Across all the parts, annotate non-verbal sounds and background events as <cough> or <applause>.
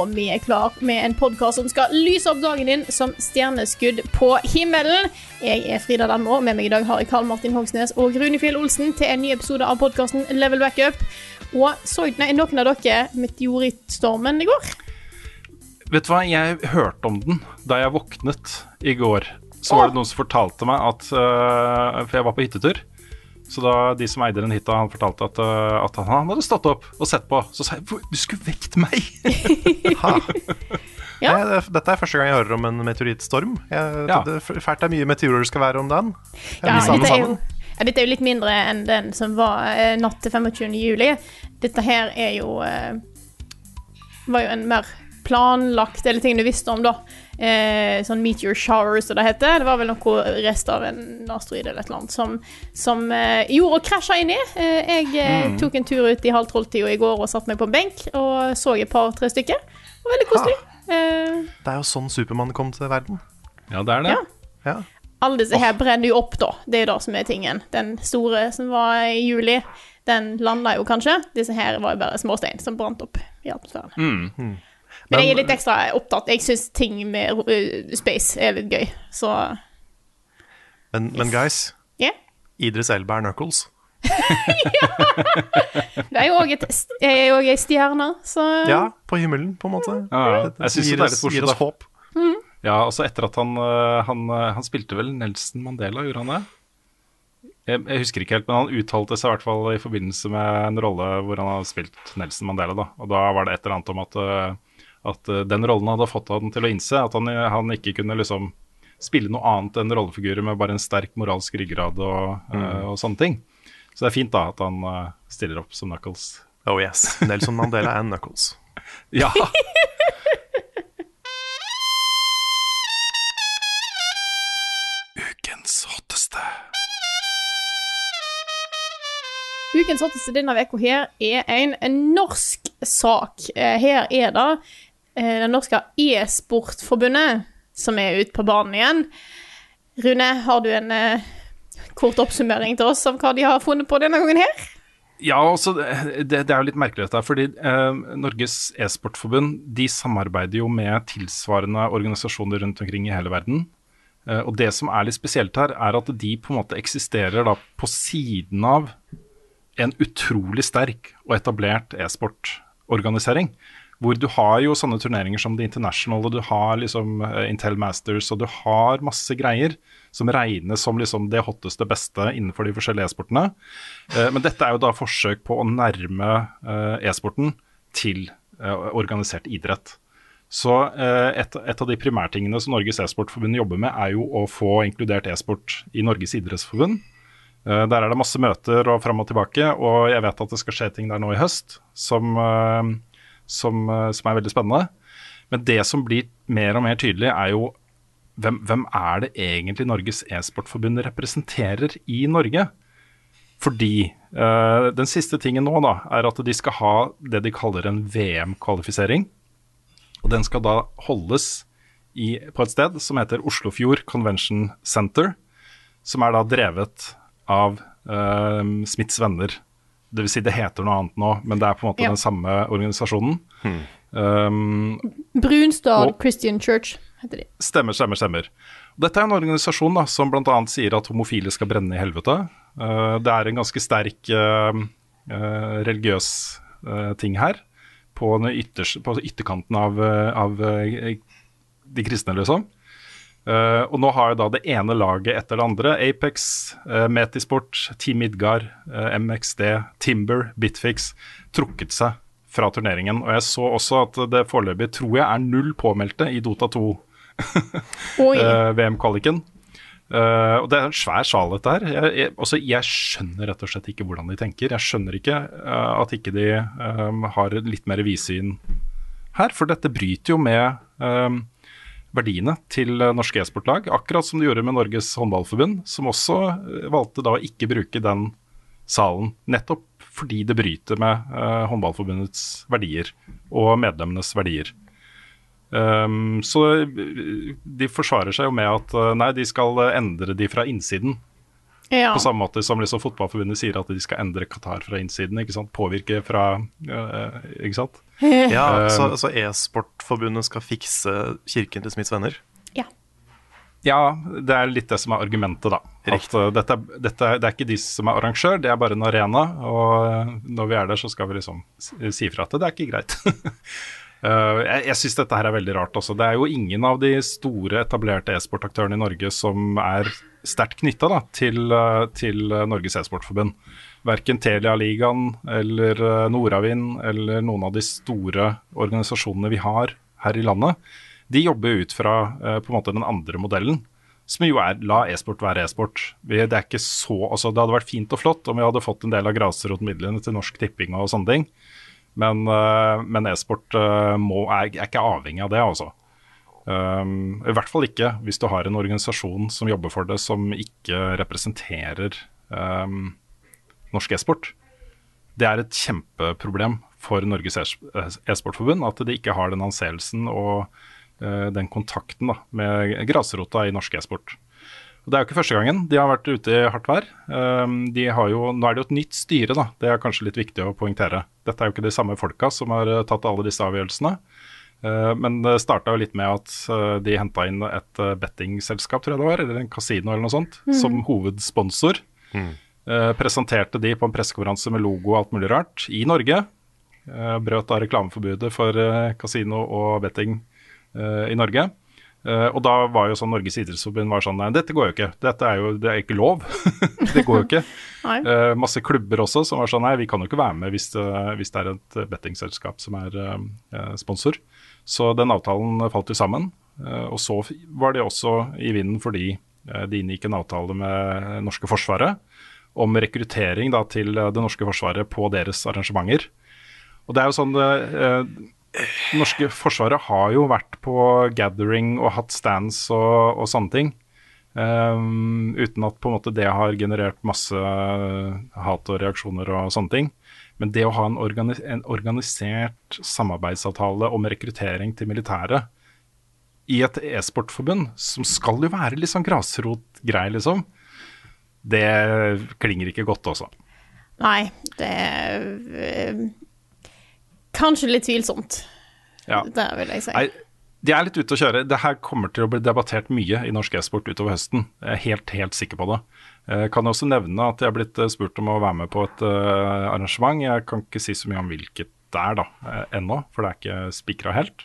Og vi er klar med en podkast som skal lyse opp dagen din som stjerneskudd på himmelen. Jeg er Frida Danmo, med meg i dag har jeg Karl Martin Hogsnes og Runefjell Olsen til en ny episode av podkasten Level Backup. Og så nei, noen av dere meteorittstormen i går? Vet du hva, jeg hørte om den da jeg våknet i går. Så var det noen som fortalte meg at uh, For jeg var på hyttetur. Så da de som eide den hytta, han fortalte at, øh, at han hadde stått opp og sett på. Så sa jeg du skulle vekt meg! <laughs> Ja. jeg, det- Dette er første gang jeg hører om en meteorittstorm. Jeg, Ja. det fælt det er mye meteorer det skal være om dagen. Ja, dette er, jo, ja, dette er jo litt mindre enn den som var eh, natt til 25. juli. Dette her er jo eh, Var jo en mer planlagt, eller ting du visste om, da. Eh, sånn meteor shower, som det heter. Det var vel noe rest av en asteroide eller et eller annet som, som eh, gjorde å krasje inn i. Eh, jeg eh, tok en tur ut i halv tolv-tida i går og satte meg på en benk og så et par-tre stykker. Det var veldig koselig. Eh, Det er jo sånn Supermann kom til verden. Ja, det er det. Ja. Ja. Alle disse her brenner jo opp, da. Det er jo det som er tingen. Den store som var i juli, den landa jo kanskje. Disse her var jo bare småstein som brant opp i atmosfæren. Mm. Men jeg er litt ekstra opptatt. Jeg syns ting med uh, space er litt gøy, så Men, men guys, yeah. Idris Elba er Knuckles. <laughs> Det er jo òg ei stjerne, så Ja, på himmelen, på en måte. Ja, ja. Jeg syns det er oss- morsomt. gir oss håp. Ja, altså etter at han, øh, han, øh, han spilte vel Nelson Mandela, gjorde han det? Jeg, jeg husker ikke helt, men han uttalte seg i hvert fall i forbindelse med en rolle hvor han har spilt Nelson Mandela. da, Og da var det et eller annet om at, øh, at øh, den rollen hadde fått han til å innse at han, han ikke kunne liksom spille noe annet enn rollefigurer med bare en sterk moralsk ryggrad og, mm. og sånne ting. Så det er fint da at han stiller opp som Knuckles. Oh yes. Nelson Mandela and Knuckles. <laughs> Ja, Ukens hotteste. Ukens hotteste denne uka her er en, en norsk sak. Eh, Her er det eh, det norske e-sportforbundet som er ute på banen igjen. Rune, har du en eh, kort oppsummering til oss av hva de har funnet på denne gangen her? Ja, altså, det, det er jo litt merkelig dette, fordi eh, Norges e-sportforbund de samarbeider jo med tilsvarende organisasjoner rundt omkring i hele verden. Eh, og det som er litt spesielt her, er at de på en måte eksisterer da på siden av en utrolig sterk og etablert e-sportorganisering. Hvor du har jo sånne turneringer som The International, og du har liksom eh, Intel Masters, og du har masse greier som regnes som liksom det hotteste, beste innenfor de forskjellige e-sportene. Eh, Men dette er jo da forsøk på å nærme eh, e-sporten til organisert idrett. Så et, et av de primærtingene som Norges e-sportforbund jobber med, er jo å få inkludert e-sport i Norges idrettsforbund. Der er det masse møter og fram og tilbake, og jeg vet at det skal skje ting der nå i høst som, som, eh, som er veldig spennende. Men det som blir mer og mer tydelig, er jo hvem, hvem er det egentlig Norges e-sportforbund representerer i Norge? Fordi eh, den siste tingen nå da, er at de skal ha det de kaller en VM-kvalifisering. Og den skal da holdes i, på et sted som heter Oslofjord Convention Center. Som er da drevet av uh, Smiths venner. Det vil si det heter noe annet nå, men det er på en måte Ja. den samme organisasjonen. Um, Brunstad Og- Christian Church heter de. Stemmer, stemmer, stemmer. Dette er en organisasjon da, som bl.a. sier at homofile skal brenne i helvete. Uh, det er en ganske sterk uh, uh, religiøs eh, ting her, på, den ytters, på ytterkanten av, eh, av eh, de kristne, liksom. Eh, og nå har jo da det ene laget etter det andre, Apex, uh, Metisport, Team Midgard, uh, MXD, Timber, Bitfix, trukket seg fra turneringen. Og jeg så også at det foreløpig tror jeg er null påmeldte i Dota 2 <laughs> Oi. eh, VM-kvaliken. Eh, og det er en svær sal, dette her. Jeg, jeg, også, jeg skjønner rett og slett ikke hvordan de tenker. Jeg skjønner ikke eh, at ikke de um, har litt mer vidsyn her, for dette bryter jo med eh, verdiene til eh, norske e-sportlag, akkurat som de gjorde med Norges håndballforbund, som også eh, valgte da å ikke bruke den salen, nettopp fordi det bryter med eh, håndballforbundets verdier og medlemmenes verdier. Um, så de forsvarer seg jo med at nei, de skal endre de fra innsiden. Ja. På samme måte som liksom Fotballforbundet sier at de skal endre Qatar fra innsiden. ikke sant? Påvirke fra eh, Ikke sant? <laughs> Ja, uh, så, så e-sportforbundet skal fikse kirken til Smiths venner? Ja, det er litt det som er argumentet, da. At, uh, dette, dette, det er ikke de som er arrangør, det er bare en arena. Og uh, når vi er der, så skal vi liksom si ifra at det er ikke greit. Uh, <laughs> jeg jeg syns dette her er veldig rart også. Det er jo ingen av de store, etablerte e-sportaktørene i Norge som er sterkt knytta til, uh, til uh, Norges e-sportforbund. Verken Telia-ligaen eller uh, Nordavind eller noen av de store organisasjonene vi har her i landet, de jobber ut fra på en måte den andre modellen. Som jo er la e-sport være e-sport. Det altså det hadde vært fint og flott om vi hadde fått en del av grasrotmidlene til Norsk Tipping og sånne ting. Men, eh, men e-sport eh, er, er ikke avhengig av det, altså. Um, I hvert fall ikke hvis du har en organisasjon som jobber for det, som ikke representerer um, norsk e-sport. Det er et kjempeproblem for Norges e-sportforbund at de ikke har den anseelsen og uh, den kontakten da, med grasrota i norsk e-sport. Det er jo ikke første gangen de har vært ute i hardt vær. Um, jo, nå er det jo et nytt styre, da. det er kanskje litt viktig å poengtere. Dette er jo ikke de samme folka som har eh, tatt alle disse avgjørelsene. Uh, men det starta jo litt med at uh, de henta inn et uh, bettingselskap, tror jeg det var, eller en kasino eller noe sånt, som hovedsponsor. Uh, presenterte de på en pressekonferanse med logo og alt mulig rart i Norge. Brøt da reklameforbudet for kasino og betting i Norge. Uh, og da var jo sånn Norges idrettsforbund var sånn Nei, dette går jo ikke. Dette er jo det er ikke lov. <laughs> det går jo ikke. <laughs> Uh, masse klubber også som var sånn Nei, vi kan jo ikke være med hvis, det, hvis det er et bettingselskap som er uh, sponsor. Så den avtalen falt jo sammen. Uh, og så var det også i vinden fordi uh, de inngikk en avtale med norske Forsvaret om rekruttering da, til det norske forsvaret på deres arrangementer. Og det er jo sånn det norske forsvaret har jo vært på gathering og hatt stands og, og sånne ting. Um, uten at på en måte det har generert masse hat og reaksjoner og sånne ting. Men det å ha en, organi en organisert samarbeidsavtale om rekruttering til militæret i et e-sportforbund, som skal jo være litt sånn grasrotgreie, liksom, det klinger ikke godt, også. Nei, det er eh, Kanskje litt tvilsomt, Ja. det vil jeg si. Nei, de er litt ute å kjøre. Det her kommer til å bli debattert mye i norsk e-sport utover høsten. Jeg er helt, helt sikker på det. Jeg kan også nevne at jeg er blitt eh, spurt om å være med på et eh, arrangement. Jeg kan ikke si så mye om hvilket det er da, eh, ennå, for det er ikke spikra helt.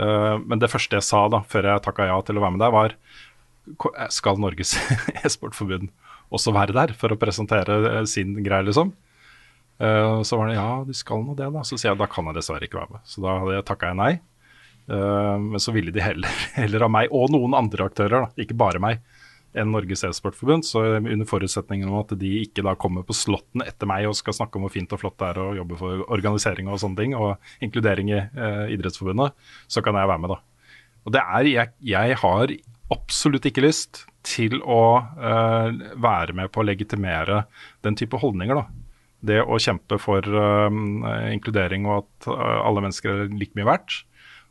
Eh, men det første jeg sa da, før jeg takka ja til å være med der, var skal Norges <laughs> e-sportforbund også være der for å presentere eh, sin greie, liksom? Eh, så var det ja, de skal nå det, da. Så sier jeg da kan jeg dessverre ikke være med. Så da hadde jeg takka nei. Eh, men så ville de heller, <laughs> heller ha meg, og noen andre aktører, da, ikke bare meg, enn Norges e-sportforbund. Så under forutsetningen om at de ikke da kommer på slåtten etter meg og skal snakke om hvor fint og flott det er å jobbe for organisering og sånne ting, og inkludering i eh, Idrettsforbundet, så kan jeg være med, da. Og det er, jeg, jeg har absolutt ikke lyst til å eh, være med på å legitimere den type holdninger, da. Det å kjempe for eh, inkludering og at eh, alle mennesker er like mye verdt.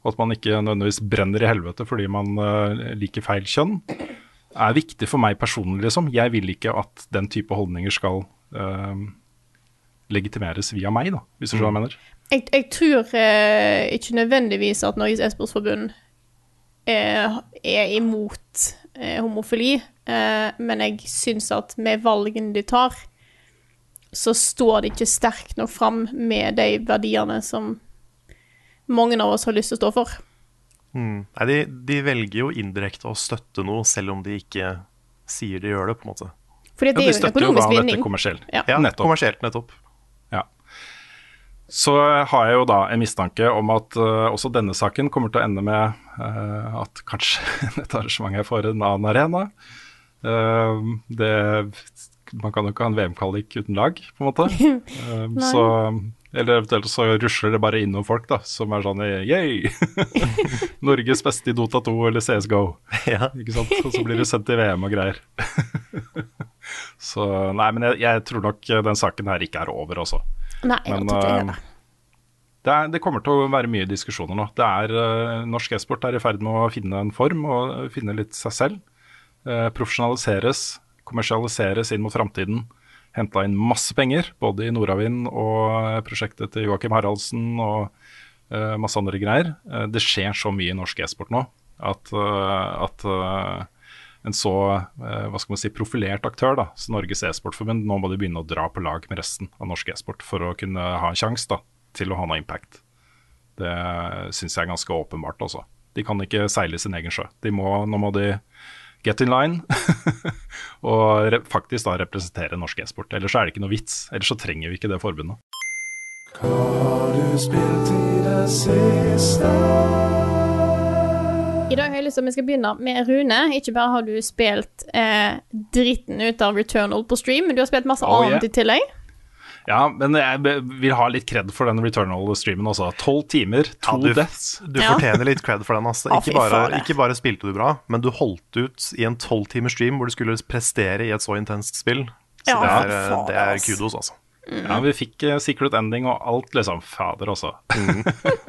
Og at man ikke nødvendigvis brenner i helvete fordi man eh, liker feil kjønn, er viktig for meg personlig, liksom. Jeg vil ikke at den type holdninger skal uh, legitimeres via meg, da, hvis du skjønner hva jeg mener. Jeg, jeg tror uh, ikke nødvendigvis at Norges e-sportsforbund er, er imot homofili, men jeg syns at med valgene de tar, så står det ikke sterkt nok fram med de verdiene som mange av oss har lyst til å stå for. Mm. Nei, de, de velger jo indirekte å støtte noe, selv om de ikke sier de gjør det, på en måte. Fordi Ja, det de er jo en støtter jo da dette kommersielt. Ja. Ja, Nettopp. kommersielt, nettopp. Ja. Så har jeg jo da en mistanke om at uh, også denne saken kommer til å ende med uh, at kanskje <laughs> dette arrangementet får en annen arena. Uh, det, man kan jo ikke ha en VM-kvalik uten lag, på en måte. <laughs> Eh, så, eller eventuelt så rusler det bare innom folk da, som er sånn yeah! <laughs> Norges beste i Dota 2 eller CSGO. <laughs> Ja. Ikke sant? Og så blir du sendt til VM og greier. <laughs> så nei, men jeg, jeg tror nok den saken her ikke er over også. Nei, jeg Men, tror ikke eh. Det, er, det kommer til å være mye diskusjoner nå. Det er, eh, norsk e-sport er i ferd med å finne en form og finne litt seg selv. Eh, profesjonaliseres, kommersialiseres inn mot framtiden. Henta inn masse penger, både i Nordavind og prosjektet til Joakim Haraldsen og uh, masse andre greier. Uh, det skjer så mye i norsk e-sport nå at, uh, at eh, en så eh, hva skal man si, profilert aktør da, som Norges e-sportforbund, nå må de begynne å dra på lag med resten av norsk e-sport for å kunne ha en sjanse til å ha noe impact. Det syns jeg er ganske åpenbart. Også. De kan ikke seile sin egen sjø. Må, nå må de get in line <laughs> og faktisk da representere norsk e-sport. Ellers er det ikke noe vits. Ellers så trenger vi ikke det forbundet. I dag har jeg lyst til at vi skal begynne med Rune. Ikke bare har du spilt eh, dritten ut av Returnal på stream, men du har spilt masse Oh, annet yeah. i tillegg. Ja, men jeg vil ha litt kred for den Returnal-streamen også. Tolv timer, to Ja, du, deaths. du Ja. fortjener litt cred for den. Altså. Ikke, bare, ikke bare spilte du bra, men du holdt ut i en tolv timers stream hvor du skulle prestere i et så intenst spill. Så Ja, det, er, det er kudos, altså. Ja, vi fikk eh, secret ending og alt, liksom. Fader også. Mm.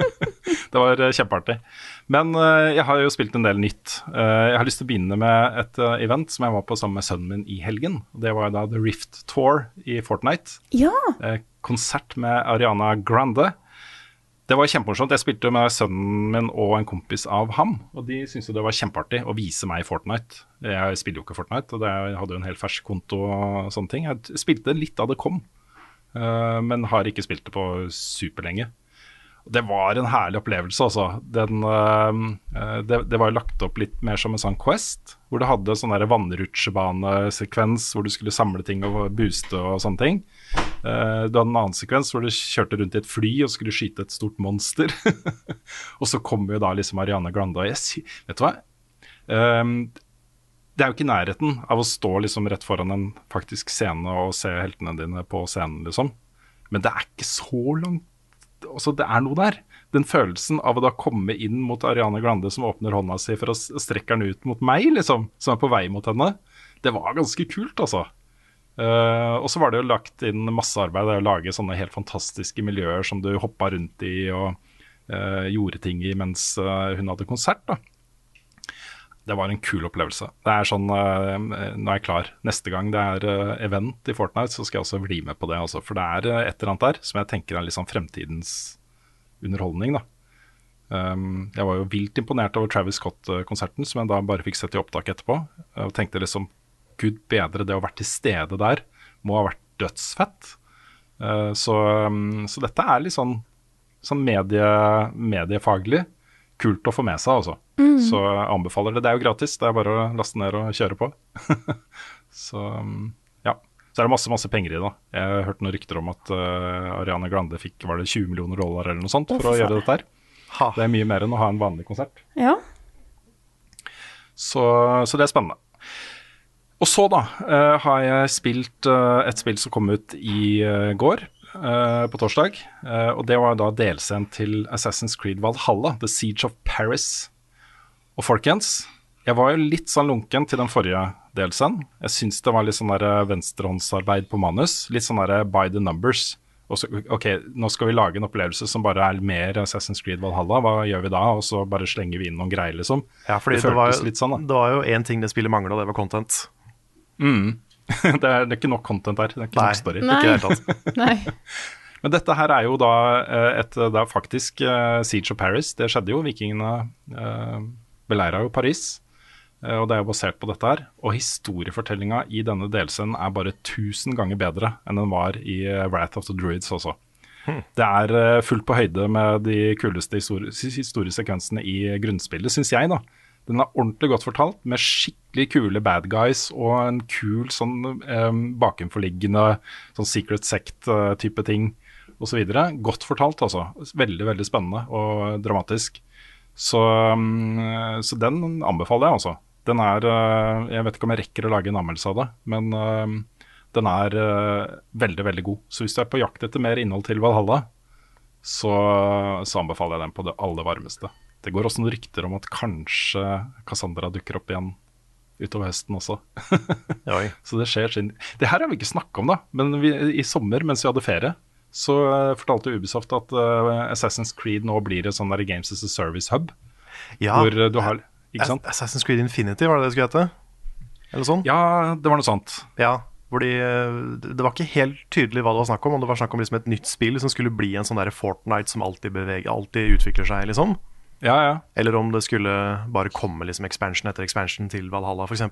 <laughs> det var eh, kjempeartig. Men eh, jeg har jo spilt en del nytt. Eh, jeg har lyst til å begynne med et eh, event som jeg var på sammen med sønnen min i helgen. Det var da The Rift Tour i Fortnite. Ja. Konsert med Ariana Grande. Det var kjempemorsomt. Jeg spilte med sønnen min og en kompis av ham. Og de syntes det var kjempeartig å vise meg Fortnite. Jeg spiller jo ikke Fortnite, og det, jeg hadde jo en helt fersk konto og sånne ting. Jeg spilte litt da det kom, men har ikke spilt det på superlenge. Det var en herlig opplevelse, altså. Den, eh, det, det var lagt opp litt mer som en sånn Quest, hvor du hadde sånn vannrutsjebanesekvens hvor du skulle samle ting og booste og sånne ting. Eh, du hadde en annen sekvens hvor du kjørte rundt i et fly og skulle skyte et stort monster. <laughs> og så kommer jo da liksom Ariane Grande og jeg Vet du hva? Ehm, det er jo ikke nærheten av å stå liksom rett foran en faktisk scene og se heltene dine på scenen, liksom. Men det er ikke så langt altså Det er noe der. Den følelsen av å da komme inn mot Ariane Glande som åpner hånda si for å strekke den ut mot meg, liksom, som er på vei mot henne, det var ganske kult, altså. Uh, og så var det jo lagt inn masse arbeid i å lage sånne helt fantastiske miljøer som du hoppa rundt i og uh, gjorde ting i mens uh, hun hadde konsert. da. Det var en kul opplevelse. Det er sånn, eh, Nå er jeg klar. Neste gang det er eh, event i Fortnite, så skal jeg også bli med på det. Også, For det er eh, et eller annet der som jeg tenker er litt sånn fremtidens underholdning. da. Um, jeg var jo vilt imponert over Travis Scott-konserten, som jeg da bare fikk sett i opptak etterpå. Og tenkte liksom Gud bedre, det å være til stede der må ha vært dødsfett. Uh, så, um, så dette er litt sånn, sånn medie, mediefaglig kult å få med seg, altså. Så jeg anbefaler det. Det er jo gratis, det er bare å laste ned og kjøre på. <laughs> så ja. Så er det masse masse penger i det. da. Jeg har hørt noen rykter om at uh, Ariane Grande fikk var det 20 millioner dollar eller noe sånt for å gjøre dette her. Ha. Det er mye mer enn å ha en vanlig konsert. Ja. Så, så det er spennende. Og så, da, uh, har jeg spilt uh, et spill som kom ut i uh, går, eh, på torsdag. Uh, og det var da delsendt til Assassin's Creed Valhalla, The Siege of Paris. Og folkens, jeg var jo litt sånn lunken til den forrige delsend. Jeg syns det var litt sånn der eh, venstrehåndsarbeid på manus. Litt sånn der by the numbers. Og så, ok, nå skal vi lage en opplevelse som bare er mer Assassin's Creed Valhalla. Hva gjør vi da? Og så bare slenger vi inn noen greier, liksom. Ja, fordi Det det, var, jo- litt sånn, da. det var jo én ting det spillet mangla, det var content. <laughs> det, er, det er ikke nok content der. Det er ikke Nei, nok story. Nei. ikke helt. <laughs> Nei. <laughs> Men dette her er jo da eh, et det er faktisk uh, Siege of Paris. Det skjedde jo. Vikingene uh, beleira jo Paris. Uh, og det er jo basert på dette her. Og historiefortellinga i denne delscenen er bare 1000 ganger bedre enn den var i eh, Wrath of the Druids også. Det er eh, fullt på høyde med de kuleste histori historiesekvensene i grunnspillet, syns jeg. da. Den er ordentlig godt fortalt, med skikkelig kule bad guys og en kul sånn um, bakenforliggende sånn secret sect-type ting osv. Godt fortalt, altså. Veldig, veldig spennende og dramatisk. Så, så den anbefaler jeg, altså. Den er uh, Jeg vet ikke om jeg rekker å lage en anmeldelse av det, men den er uh, veldig, veldig god. Så hvis du er på jakt etter mer innhold til Valhalla, så, så anbefaler jeg den på det aller varmeste. Det går også noen rykter om at kanskje Cassandra dukker opp igjen utover høsten også. <laughs> så det skjer sin Det her har vi ikke snakka om, da. Men vi, i sommer, mens vi hadde ferie, så uh, fortalte Ubisoft at uh, Assassin's Creed nå blir et sånn Games as a Service-hub. Ja, hvor uh, du har Ikke sant? Assassin's Creed Infinity, var det det skulle hete? Eller sånn? Ja, det var noe sånt. Ja, fordi Det var ikke helt tydelig hva det var snakk om. Om det var snakk om liksom et nytt spill som skulle bli en sånn der Fortnite som alltid, beveger, alltid utvikler seg, liksom. Ja, ja. Eller om det skulle bare komme liksom expansion etter expansion til Valhalla, f.eks.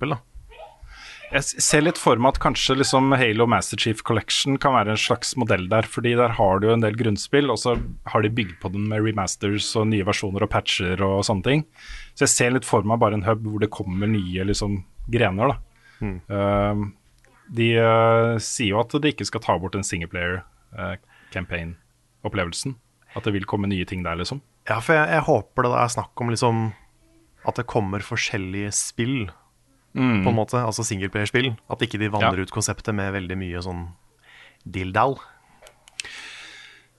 Jeg ser litt for meg at kanskje liksom Halo Master Chief Collection kan være en slags modell der. fordi der har du en del grunnspill, og så har de bygd på den med remasters og nye versjoner og patcher og sånne ting. Så jeg ser litt for meg bare en hub hvor det kommer nye liksom, grener. da. Mm. Uh, de uh, sier jo at de ikke skal ta bort en singleplayer uh, campaign-opplevelsen. At det vil komme nye ting der, liksom. Ja, for jeg, jeg håper det er snakk om liksom at det kommer forskjellige spill, Mm. på en måte. Altså singleplayerspill. At ikke de vanner Ja. ut konseptet med veldig mye sånn dilldall.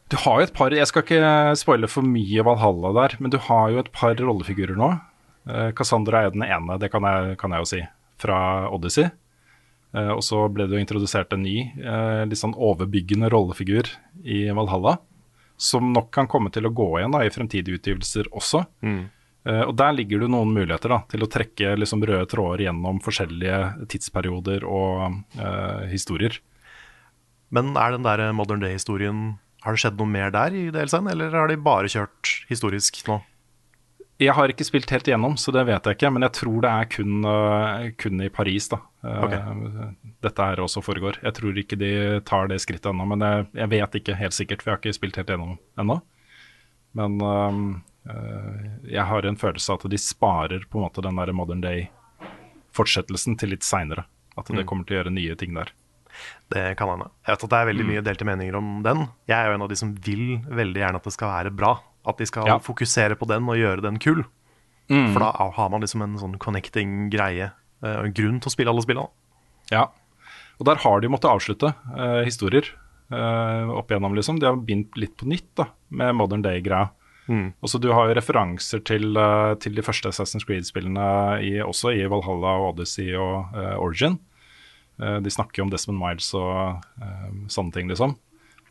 Du har jo et par Jeg skal ikke spoile for mye Valhalla der, men du har jo et par rollefigurer nå. Eh, Cassandra er den ene, det kan jeg, kan jeg jo si, fra Odyssey. Eh, og så ble det jo introdusert en ny, eh, litt sånn overbyggende rollefigur i Valhalla. Som nok kan komme til å gå igjen da, i fremtidige utgivelser også. Eh, og der ligger det noen muligheter da, til å trekke liksom, røde tråder gjennom forskjellige tidsperioder og uh, historier. Men er den der modern day-historien Har det skjedd noe mer der i DLC-en, eller har de bare kjørt historisk nå? Jeg har ikke spilt helt igjennom, så det vet jeg ikke. Men jeg tror det er kun, øh, kun i Paris da. Okay. dette her også foregår. Jeg tror ikke de tar det skrittet ennå, men jeg, jeg vet ikke helt sikkert, for jeg har ikke spilt helt igjennom ennå. Men øh, jeg har en følelse av at de sparer på en måte den der modern day-fortsettelsen til litt seinere. At det Mm. kommer til å gjøre nye ting der. Det kan hende. Jeg vet at det er veldig Mm. mye delte meninger om den. Jeg er jo en av de som vil veldig gjerne at det skal være bra. At de skal Ja. fokusere på den og gjøre den kul. Mm. For da har man liksom en sånn connecting greie. eh, en grunn til å spille alle spillene. Ja. Og der har de måttet avslutte eh, historier eh, opp igjennom, liksom. De har begynt litt på nytt da, med modern day-greia. Mm. Og så Du har jo referanser til, eh, til de første Assassin's Creed-spillene i, også i Valhalla og Odyssey og uh, Origin. Uh, de snakker jo om Desmond Miles og uh, sånne ting, liksom.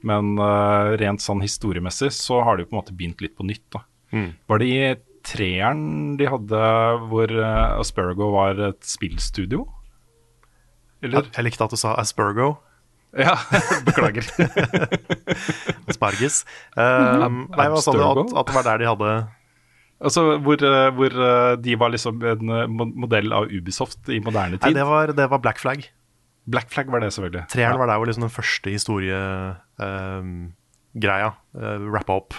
Men uh, rent sånn historiemessig så har de på en måte begynt litt på nytt. da. Mm. Var det i treeren de hadde hvor uh, Aspergo var et spillstudio? Eller? Jeg, jeg likte at du sa Aspergo. Ja, <laughs> beklager. <laughs> Asparges. Eh, nei, hva sa du? At, at det var der de hadde Altså hvor, eh, hvor de var liksom en modell av Ubisoft i moderne Nei, tid. det var, det var Black Flag. Black Flag var det, selvfølgelig. Treeren ja. var der hvor liksom den første historiegreia uh, rappa opp.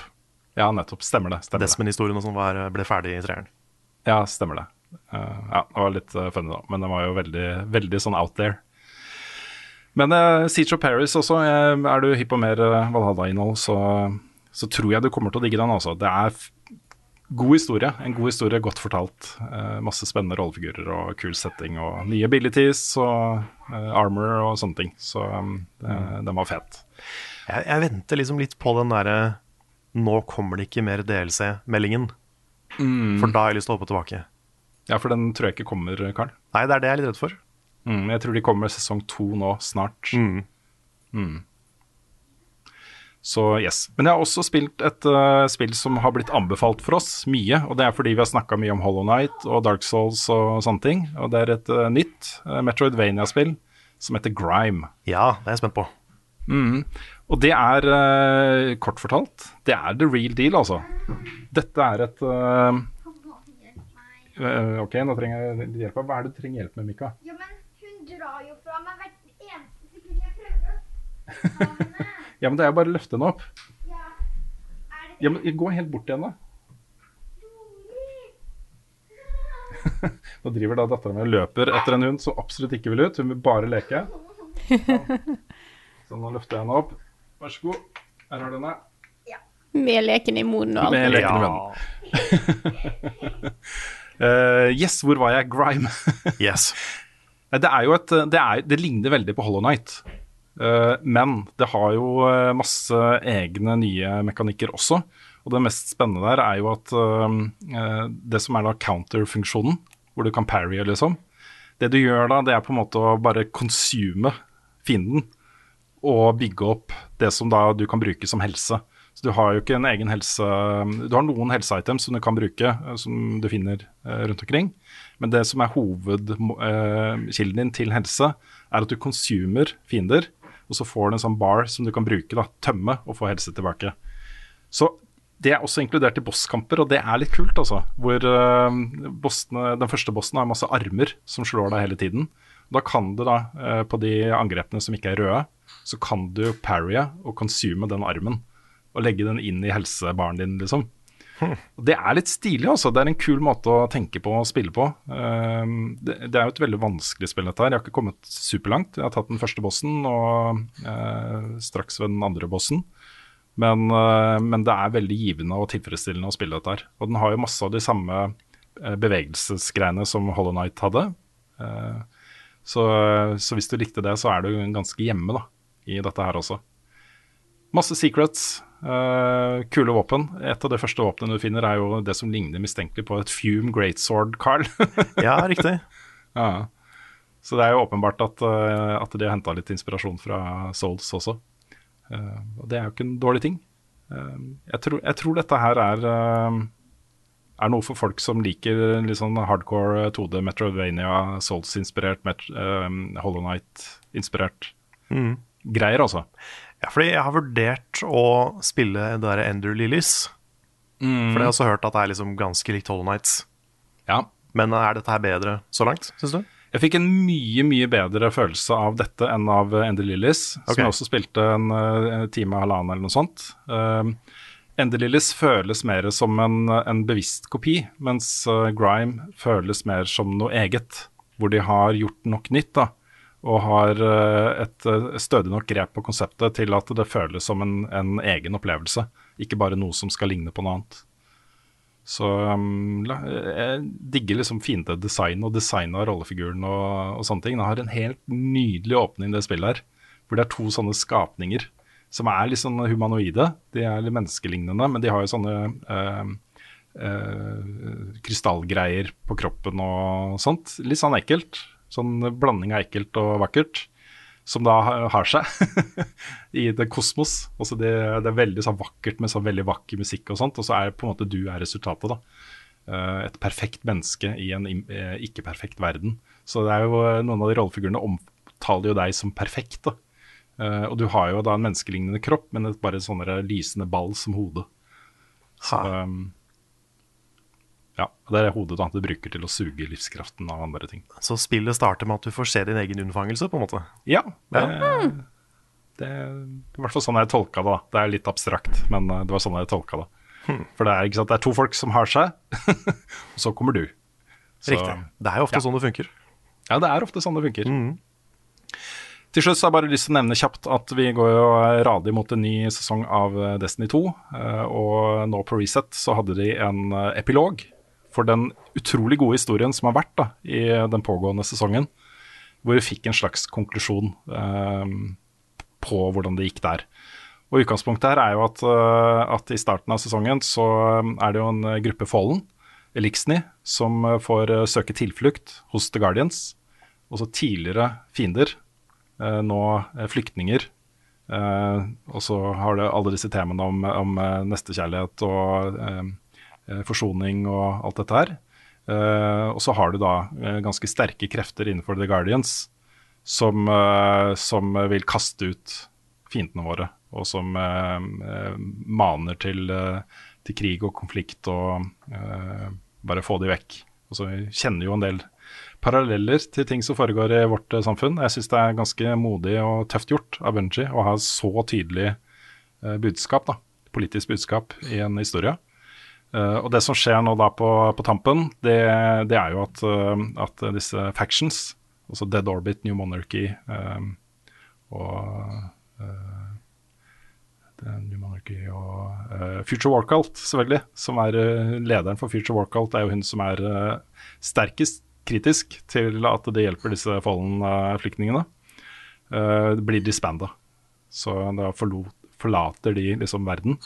Ja, nettopp. Stemmer det. Stemmer. Desmond-historien og sånn var- ble ferdig i treeren. Ja, stemmer det. Uh, ja, det var litt uh, funny, da. Men den var jo veldig, veldig sånn out there. Men uh, Siege of Paris også, eh, er du hypp på mer uh, Valhalla-innhold, så, så tror jeg du kommer til å digge den. Også. Det er god historie. En god historie, godt fortalt. Eh, masse spennende rollefigurer og kul setting og nye abilities og eh, armor og sånne ting. Så um, det, den var fet. Jeg, jeg venter liksom litt på den derre Nå kommer det ikke mer DLC-meldingen. Mm. For da har jeg lyst til å hoppe tilbake. Ja, for den tror jeg ikke kommer, Karl. Nei, det er det jeg er litt redd for. Mm, jeg tror de kommer sesong to nå, snart. Mm. Så yes. Men jeg har også spilt et uh, spill som har blitt anbefalt for oss mye. Og det er fordi vi har snakka mye om Hollow Night og Dark Souls og sånne ting. Og det er et uh, nytt uh, Metroidvania-spill som heter Grime. Ja, det er jeg spent på. Mm. Og det er, uh, kort fortalt, det er the real deal, altså. Dette er et uh, uh, OK, nå trenger jeg litt hjelp. Hva er det du trenger hjelp med, Mika? Ja, men hun drar jo fra meg hvert eneste sekund jeg prøver. <laughs> Ja, men det er jo bare å løfte den opp. Ja, men Gå helt bort igjen, da. <laughs> Nå driver da dattera mi og løper etter en hund som absolutt ikke vil ut. Hun vil bare leke. Sånn, så nå løfter jeg henne opp. Vær så god. Her har du henne. Med leken i munnen og alt. Med leken i munnen. uh, yes, hvor var jeg? Grime. Yes. Det er jo et Det, er, det ligner veldig på Hollow Night. Eh, men det har jo eh, masse egne nye mekanikker også. Og det mest spennende der er jo at eh, det som er da counter-funksjonen, hvor du kan parry, liksom. Det du gjør da, det er på en måte å bare consume fienden og bygge opp det som da du kan bruke som helse. Så du har jo ikke en egen helse Du har noen helseitems som du kan bruke, som du finner rundt omkring. Men det som er hovedkilden din til helse, er at du konsumer fiender, og så får du en sånn bar som du kan bruke, da, tømme og få helse tilbake. Så det er også inkludert i bosskamper, og det er litt kult, altså. Hvor eh, bossene, den første bossen har masse armer som slår deg hele tiden. Da kan du da, eh, på de angrepene som ikke er røde, så kan du parrye og consume den armen. Og legge den inn i helsebaren din, liksom. Det er litt stilig, altså. Det er en kul måte å tenke på og spille på. Eh, det, er jo et veldig vanskelig spill, dette her. Jeg har ikke kommet superlangt. Jeg har tatt den første bossen og eh, straks ved den andre bossen. Men, eh, men det er veldig givende og tilfredsstillende å spille dette her. Og den har jo masse av de samme eh, bevegelsesgreiene som Hollow Night hadde. Så, så hvis du likte det, så er du ganske hjemme da, i dette her også. Masse secrets, uh, kule våpen. Et av de første våpnene du finner, er jo det som ligner mistenkelig på et Fume Greatsword, Carl. <laughs> Ja, riktig. <laughs> ja. Så det er jo åpenbart at, uh, at de har henta litt inspirasjon fra Souls også. Uh, og det er jo ikke en dårlig ting. Jeg, tror, jeg tror dette her er er noe for folk som liker litt sånn hardcore 2D Metrovania, Souls-inspirert, Met Hollow Night-inspirert Mm. greier, altså. Ja, fordi jeg har vurdert å spille det der Ender Lilies. For jeg har også hørt at det er liksom ganske likt Hollow Nights. Ja. Men er dette her bedre så langt, syns du? Jeg fikk en mye, mye bedre følelse av dette enn av Ender Lilies, okay. som jeg også spilte en en time og halvannen eller noe sånt. Um, Ender Lilies føles mer som en, en bevisst kopi, mens uh, Grime føles mer som noe eget, hvor de har gjort nok nytt. da, og har uh, et uh, stødig nok grep på konseptet til at det føles som en, en egen opplevelse, ikke bare noe som skal ligne på noe annet. Så um, jeg digger liksom finte design og design av rollefiguren og, og sånne ting. Det har en helt nydelig åpning, det spillet her. Hvor det er to sånne skapninger som er litt sånn humanoide. De er litt menneskelignende, men de har jo sånne eh, eh, krystallgreier på kroppen og sånt. Litt sånn ekkelt. Sånn blanding av ekkelt og vakkert. Som da har seg <laughs> i det kosmos. Også det, det er veldig sånn vakkert med sånn veldig vakker musikk og sånt, og så er på en måte du er resultatet, da. Eh, et perfekt menneske i en eh, ikke-perfekt verden. Så det er jo eh, noen av de rollefigurene omtaler jo deg som perfekt, da. Og du har jo da en menneskelignende kropp, men et bare sånn lysende ball som hode. Så, um, ja, det er hodet da, du bruker til å suge livskraften av andre ting. Så spillet starter med at du får se din egen unnfangelse, på en måte. Ja, det, det er i hvert fall sånn jeg tolka det. da. Det er litt abstrakt, men eh, det var sånn jeg tolka det. For det er, ikke sant, det er to folk som har seg, <laughs> og så kommer du. Så- Riktig. Det er jo ofte ja. sånn det funker. Ja, det er ofte sånn det funker. Til slutt så har jeg bare lyst til å nevne kjapt at vi går jo radig mot en ny sesong av eh, Destiny 2. eh, Og nå på Reset så hadde de en epilog for den utrolig gode historien som har vært da, i den pågående sesongen. Hvor vi fikk en slags konklusjon eh, på hvordan det gikk der. Og Utgangspunktet her er jo at, eh, at i starten av sesongen så eh, er det jo en eh, gruppe Fallen, Elixni, som får søke tilflukt hos The Guardians. Også tidligere fiender, eh, nå flyktninger. Eh, og så har det alle disse temaene om, om nestekjærlighet og eh, forsoning og alt dette her. Eh, og så har du da eh, ganske sterke krefter innenfor The Guardians som, eh, som vil kaste ut fiendene våre, og som eh, eh, maner til, eh, til krig og konflikt og eh, bare få de vekk. Og så kjenner jo en del paralleller til ting som foregår i vårt eh, samfunn. Jeg syns det er ganske modig og tøft gjort av Bunji å ha så tydelig eh, budskap da, politisk budskap i en historie. Eh, og det som skjer nå da på, på tampen, det, det, er jo at, uh, at, disse factions, altså Dead Orbit, New Monarchy um, og New Monarchy og Future Warcult, selvfølgelig, som er lederen for Future War Cult, er jo hun som er sterkest kritisk til at det hjelper disse Fallen-flyktningene. Uh, blir disbanda. Så da forlater de liksom verden,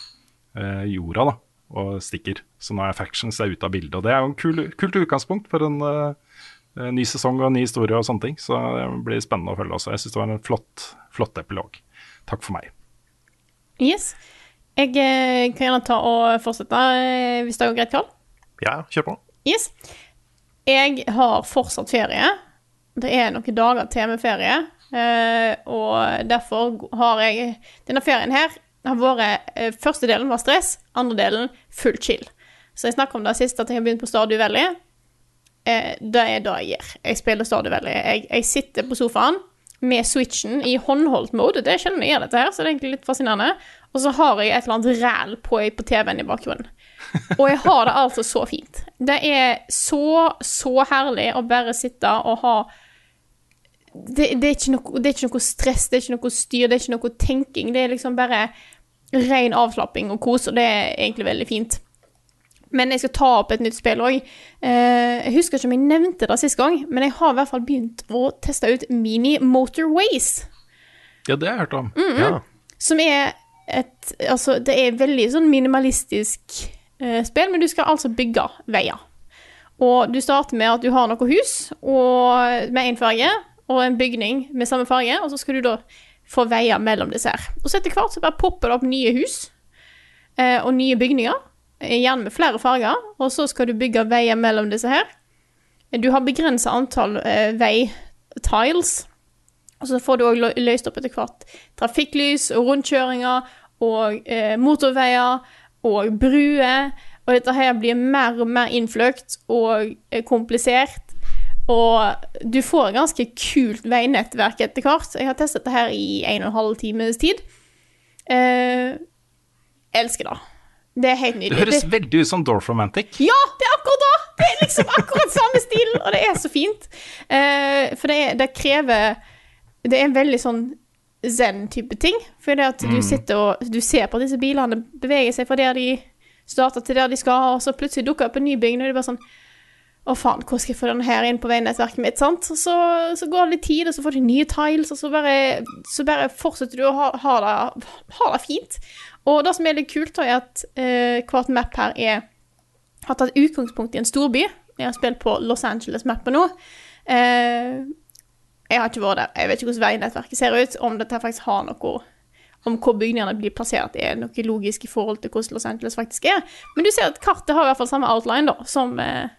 jorda, da og stikker. Så nå er Factions er ute av bildet. Og det er jo en kul, kult utgangspunkt for en uh, ny sesong og en ny historie og sånne ting. Så det blir spennende å følge også. Jeg syns det var en flott, flott epilog. Takk for meg. Yes. Jeg eh, kan gjerne ta og fortsette, eh, hvis det går greit, Karl? Ja, kjør på. Yes. Jeg har fortsatt ferie. Det er noen dager til med ferie. og derfor har jeg denne ferien her vært eh, Første delen var stress, andre delen full chill. Så jeg snakka om det siste, at jeg har begynt på Stardew Valley. Eh, det er det jeg gjør. Jeg spiller Stardew Valley. Jeg, jeg, sitter på sofaen med switchen i håndholdt mode. Det er sjelden jeg gjør dette her, så det er egentlig litt fascinerende. Og så har jeg et eller annet ræl på, på TV-en i bakgrunnen. Og jeg har det altså så fint. Det er så, så herlig å bare sitte og ha det, det, er noe, det, er ikke noe, stress, det er ikke noe styr, det er ikke noe tenking. Det er liksom bare ren avslapping og kos, og det er egentlig veldig fint. Men jeg skal ta opp et nytt spill òg. Eh, jeg husker ikke om jeg nevnte det sist gang, men jeg har i hvert fall begynt å teste ut Mini Motorways. Ja, det har jeg hørt om. Mm -mm. ja. Som er et Altså, det er veldig sånn minimalistisk eh, spill, men du skal altså bygge veier. Og du starter med at du har noe hus og med én farge, og en bygning med samme farge, og så skal du da for veier mellom disse her. Og så etter hvert så bare popper det opp nye hus eh, og nye bygninger, eh, gjerne med flere farger, og så skal du bygge veier mellom disse her. Du har begrensa antall eh, veitiles, og så får du òg løst opp etter hvert trafikklys og rundkjøringer og eh, motorveier og bruer. Og dette her blir mer og mer innfløkt og eh, komplisert. Og du får ganske kult veinettverk etter hvert. Jeg har testet det her i en og en halv times tid. Eh, elsker det. Det er helt nydelig. Det høres veldig ut som Dorf Romantic. Ja, det er akkurat det! Det er liksom akkurat samme stil, og det er så fint. Eh, for det, det, krever Det er en veldig sånn zen-type ting. For det at mm. du sitter og du ser på at disse bilene beveger seg fra der de starter til der de skal, og så plutselig dukker opp en ny bygning, og det er bare sånn å, faen, hvordan skal jeg få den her inn på veinettverket mitt? sant? Så, så, går det litt tid, og så får du nye tiles, og så bare, så bare fortsetter du å ha, ha, det, ha, det, fint. Og det som er litt kult, er at eh, hvert map her er, har tatt utgangspunkt i en storby. Jeg har spilt på Los Angeles-mappet nå. Eh, jeg har ikke vært der. Jeg vet ikke hvordan veinettverket ser ut, om dette faktisk har noe om hvor bygningene blir plassert, er noe logisk i forhold til hvordan Los Angeles faktisk er. Men du ser at kartet har i hvert fall samme outline da, som, eh,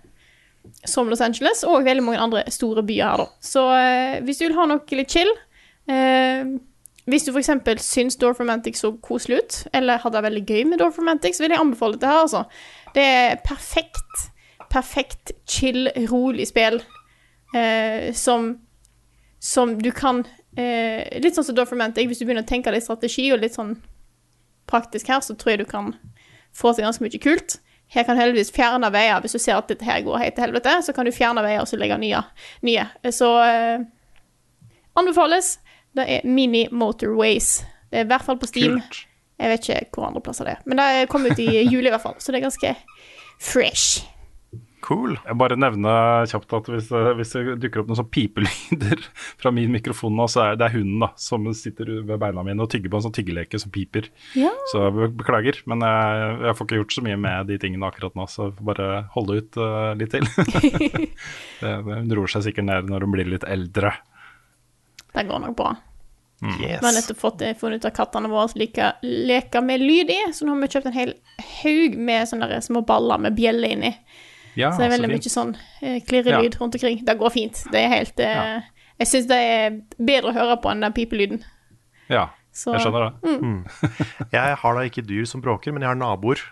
som Los Angeles, og veldig mange andre store byer her, da. Så eh, hvis du vil ha noe litt chill eh, Hvis du f.eks. syns Dorf Romantic så koselig ut, eller hadde det veldig gøy med Dorf Romantic, så vil jeg anbefale dette her, altså. Det er perfekt, perfekt chill, rolig spill eh, som som du kan eh, Litt sånn som Dorf Romantic, hvis du begynner å tenke litt strategi og litt sånn praktisk her, så tror jeg du kan få til ganske mye kult. Her kan du heldigvis fjerne veier. Hvis du ser at dette her går helt til helvete, så kan du fjerne veier og så legge nye. nye. Så eh, anbefales. Det er Mini Motorways. Det er i hvert fall på Steam. Kult. Jeg vet ikke hvor andre plasser det er. Men det kom ut i juli i hvert fall, så det er ganske fresh. Cool. Jeg bare nevner kjapt at hvis, hvis det dukker opp noen sånn pipelyder <laughs> fra min mikrofon nå, så er det hunden da, som sitter ved beina mine og tygger på en sånn tyggeleke som piper. Ja. Så beklager, men jeg, jeg, får ikke gjort så mye med de tingene akkurat nå, så bare holde ut uh, litt til. <laughs> Hun roer seg sikkert ned når hun blir litt eldre. Det går nok bra. Mm. Yes. Vi har nettopp fått eh, funnet ut av kattene våre liker leker med lyd i, så nå har vi kjøpt en hel haug med sånne små baller med bjelle inni. Ja, så det er veldig mye sånn eh, klirrelyd ja. rundt omkring. Det går fint. Det er helt eh, ja. Jeg syns det er bedre å høre på enn den pipelyden. Ja, så, jeg skjønner det. Mm. Mm. <laughs> jeg har da ikke dyr som bråker, men jeg har naboer.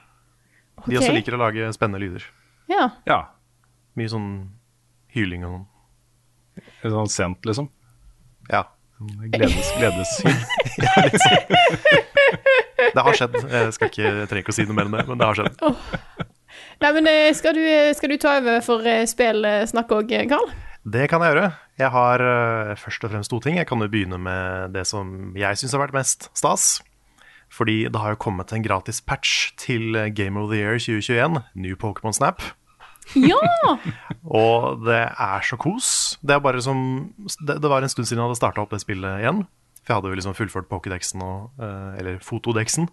Okay. De også liker å lage spennende lyder. Ja. ja. Mye sånn hyling og sånn. Sånn sent, liksom? Ja. Gledes, gledeshyl. <laughs> <laughs> Det har skjedd. Jeg skal ikke, jeg trenger ikke å si noe mer enn det, men det har skjedd. Nei, men eh, skal du, eh, skal du ta over for eh, spillsnakk òg, Karl? Det kan jeg gjøre. Jeg har uh, først og fremst to ting. Jeg kan jo begynne med det som jeg syns har vært mest stas. Fordi det har jo kommet en gratis patch til Game of the Year 2021, New Pokémon Snap. Ja! <laughs> Og det er så kos. Det, er bare som, det, det var en stund siden jeg hadde starta opp det spillet igjen. For jeg hadde jo liksom fullført Pokédexen, og, uh, eller Fotodexen,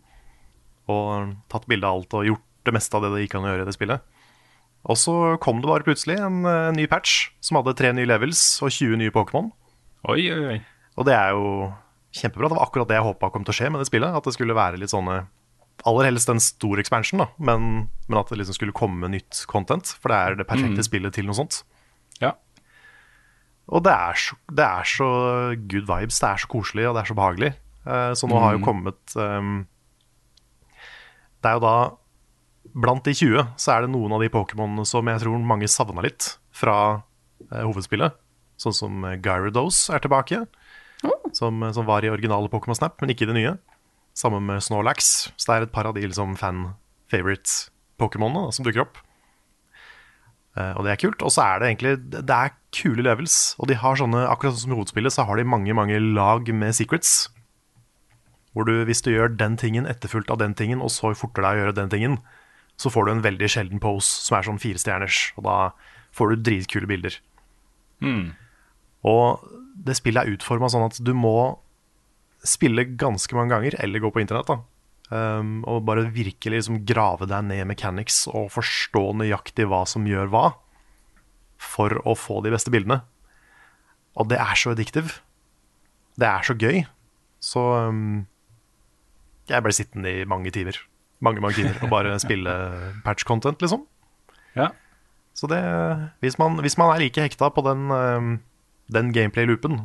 og tatt bilde av alt og gjort det meste av det det gikk an å gjøre i det spillet. Og så kom det bare plutselig en, en ny patch som hadde tre nye levels og 20 nye Pokémon. Oi, oi, oi. Og det er jo kjempebra. Det var akkurat det jeg håpa kom til å skje med det spillet. At det skulle være litt sånne Aller helst en stor expansion, da, men, men at det liksom skulle komme nytt content. For det er det perfekte Mm. spillet til noe sånt. Ja. Og det er, så, det er så good vibes, det er så koselig og det er så behagelig. Eh, så nå har jo Mm. kommet um, Det er jo da Blant de 20 så er det noen av de Pokémonene som jeg tror mange savna litt fra eh, hovedspillet. Sånn som eh, Gyarados er tilbake, som, eh, som var i originale Pokémon Snap, men ikke i det nye. Sammen med Snorlax. Så det er et par av de liksom, fan-favorite Pokémonene som dukker opp. Eh, og det er kult. Og så er det egentlig Det det er kule levels. Og de har sånne, akkurat sånn som i hovedspillet, så har de mange, mange lag med secrets. Hvor du, hvis du gjør den tingen etterfulgt av den tingen, og så forter deg å gjøre den tingen, så får du en veldig sjelden pose som er sånn fire stjerners. Og da får du dritkule bilder. Og det spillet er utforma sånn at du må spille ganske mange ganger, eller gå på internett, da. Um, og bare virkelig liksom grave deg ned i mechanics og forstå nøyaktig hva som gjør hva, for å få de beste bildene. Og det er så addictive. Det er så gøy. Så um, jeg ble sittende i mange timer. Mange, timer og bare spille patch content, liksom. Ja. Så det Hvis man, hvis man er like hekta på den, um, den gameplay-loopen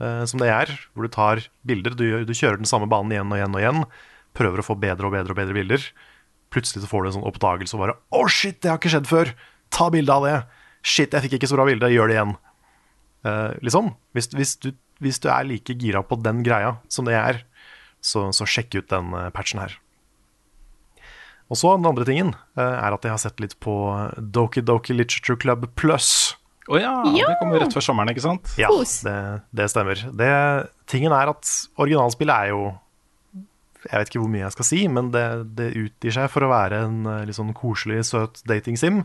eh, som det er, hvor du tar bilder, du, du kjører den samme banen igjen og igjen og igjen, prøver å få bedre og bedre og bedre bilder, plutselig så får du en sånn oppdagelse og bare Å, shit, det har ikke skjedd før! Ta bilde av det! Shit, jeg fikk ikke så bra bilde, gjør det igjen. Uh, liksom. Hvis, hvis, du, hvis du er like gira på den greia som det jeg er, så, så sjekk ut den eh, patchen her. Og så den andre tingen eh, er at jeg har sett litt på Doki Doki Literature Club Plus. Å ja, det kommer rett før sommeren, ikke sant? Ja, det, det stemmer. Det, tingen er at originalspillet er jo Jeg vet ikke hvor mye jeg skal si, men det, det utgir seg for å være en eh, litt sånn koselig, søt dating-sim.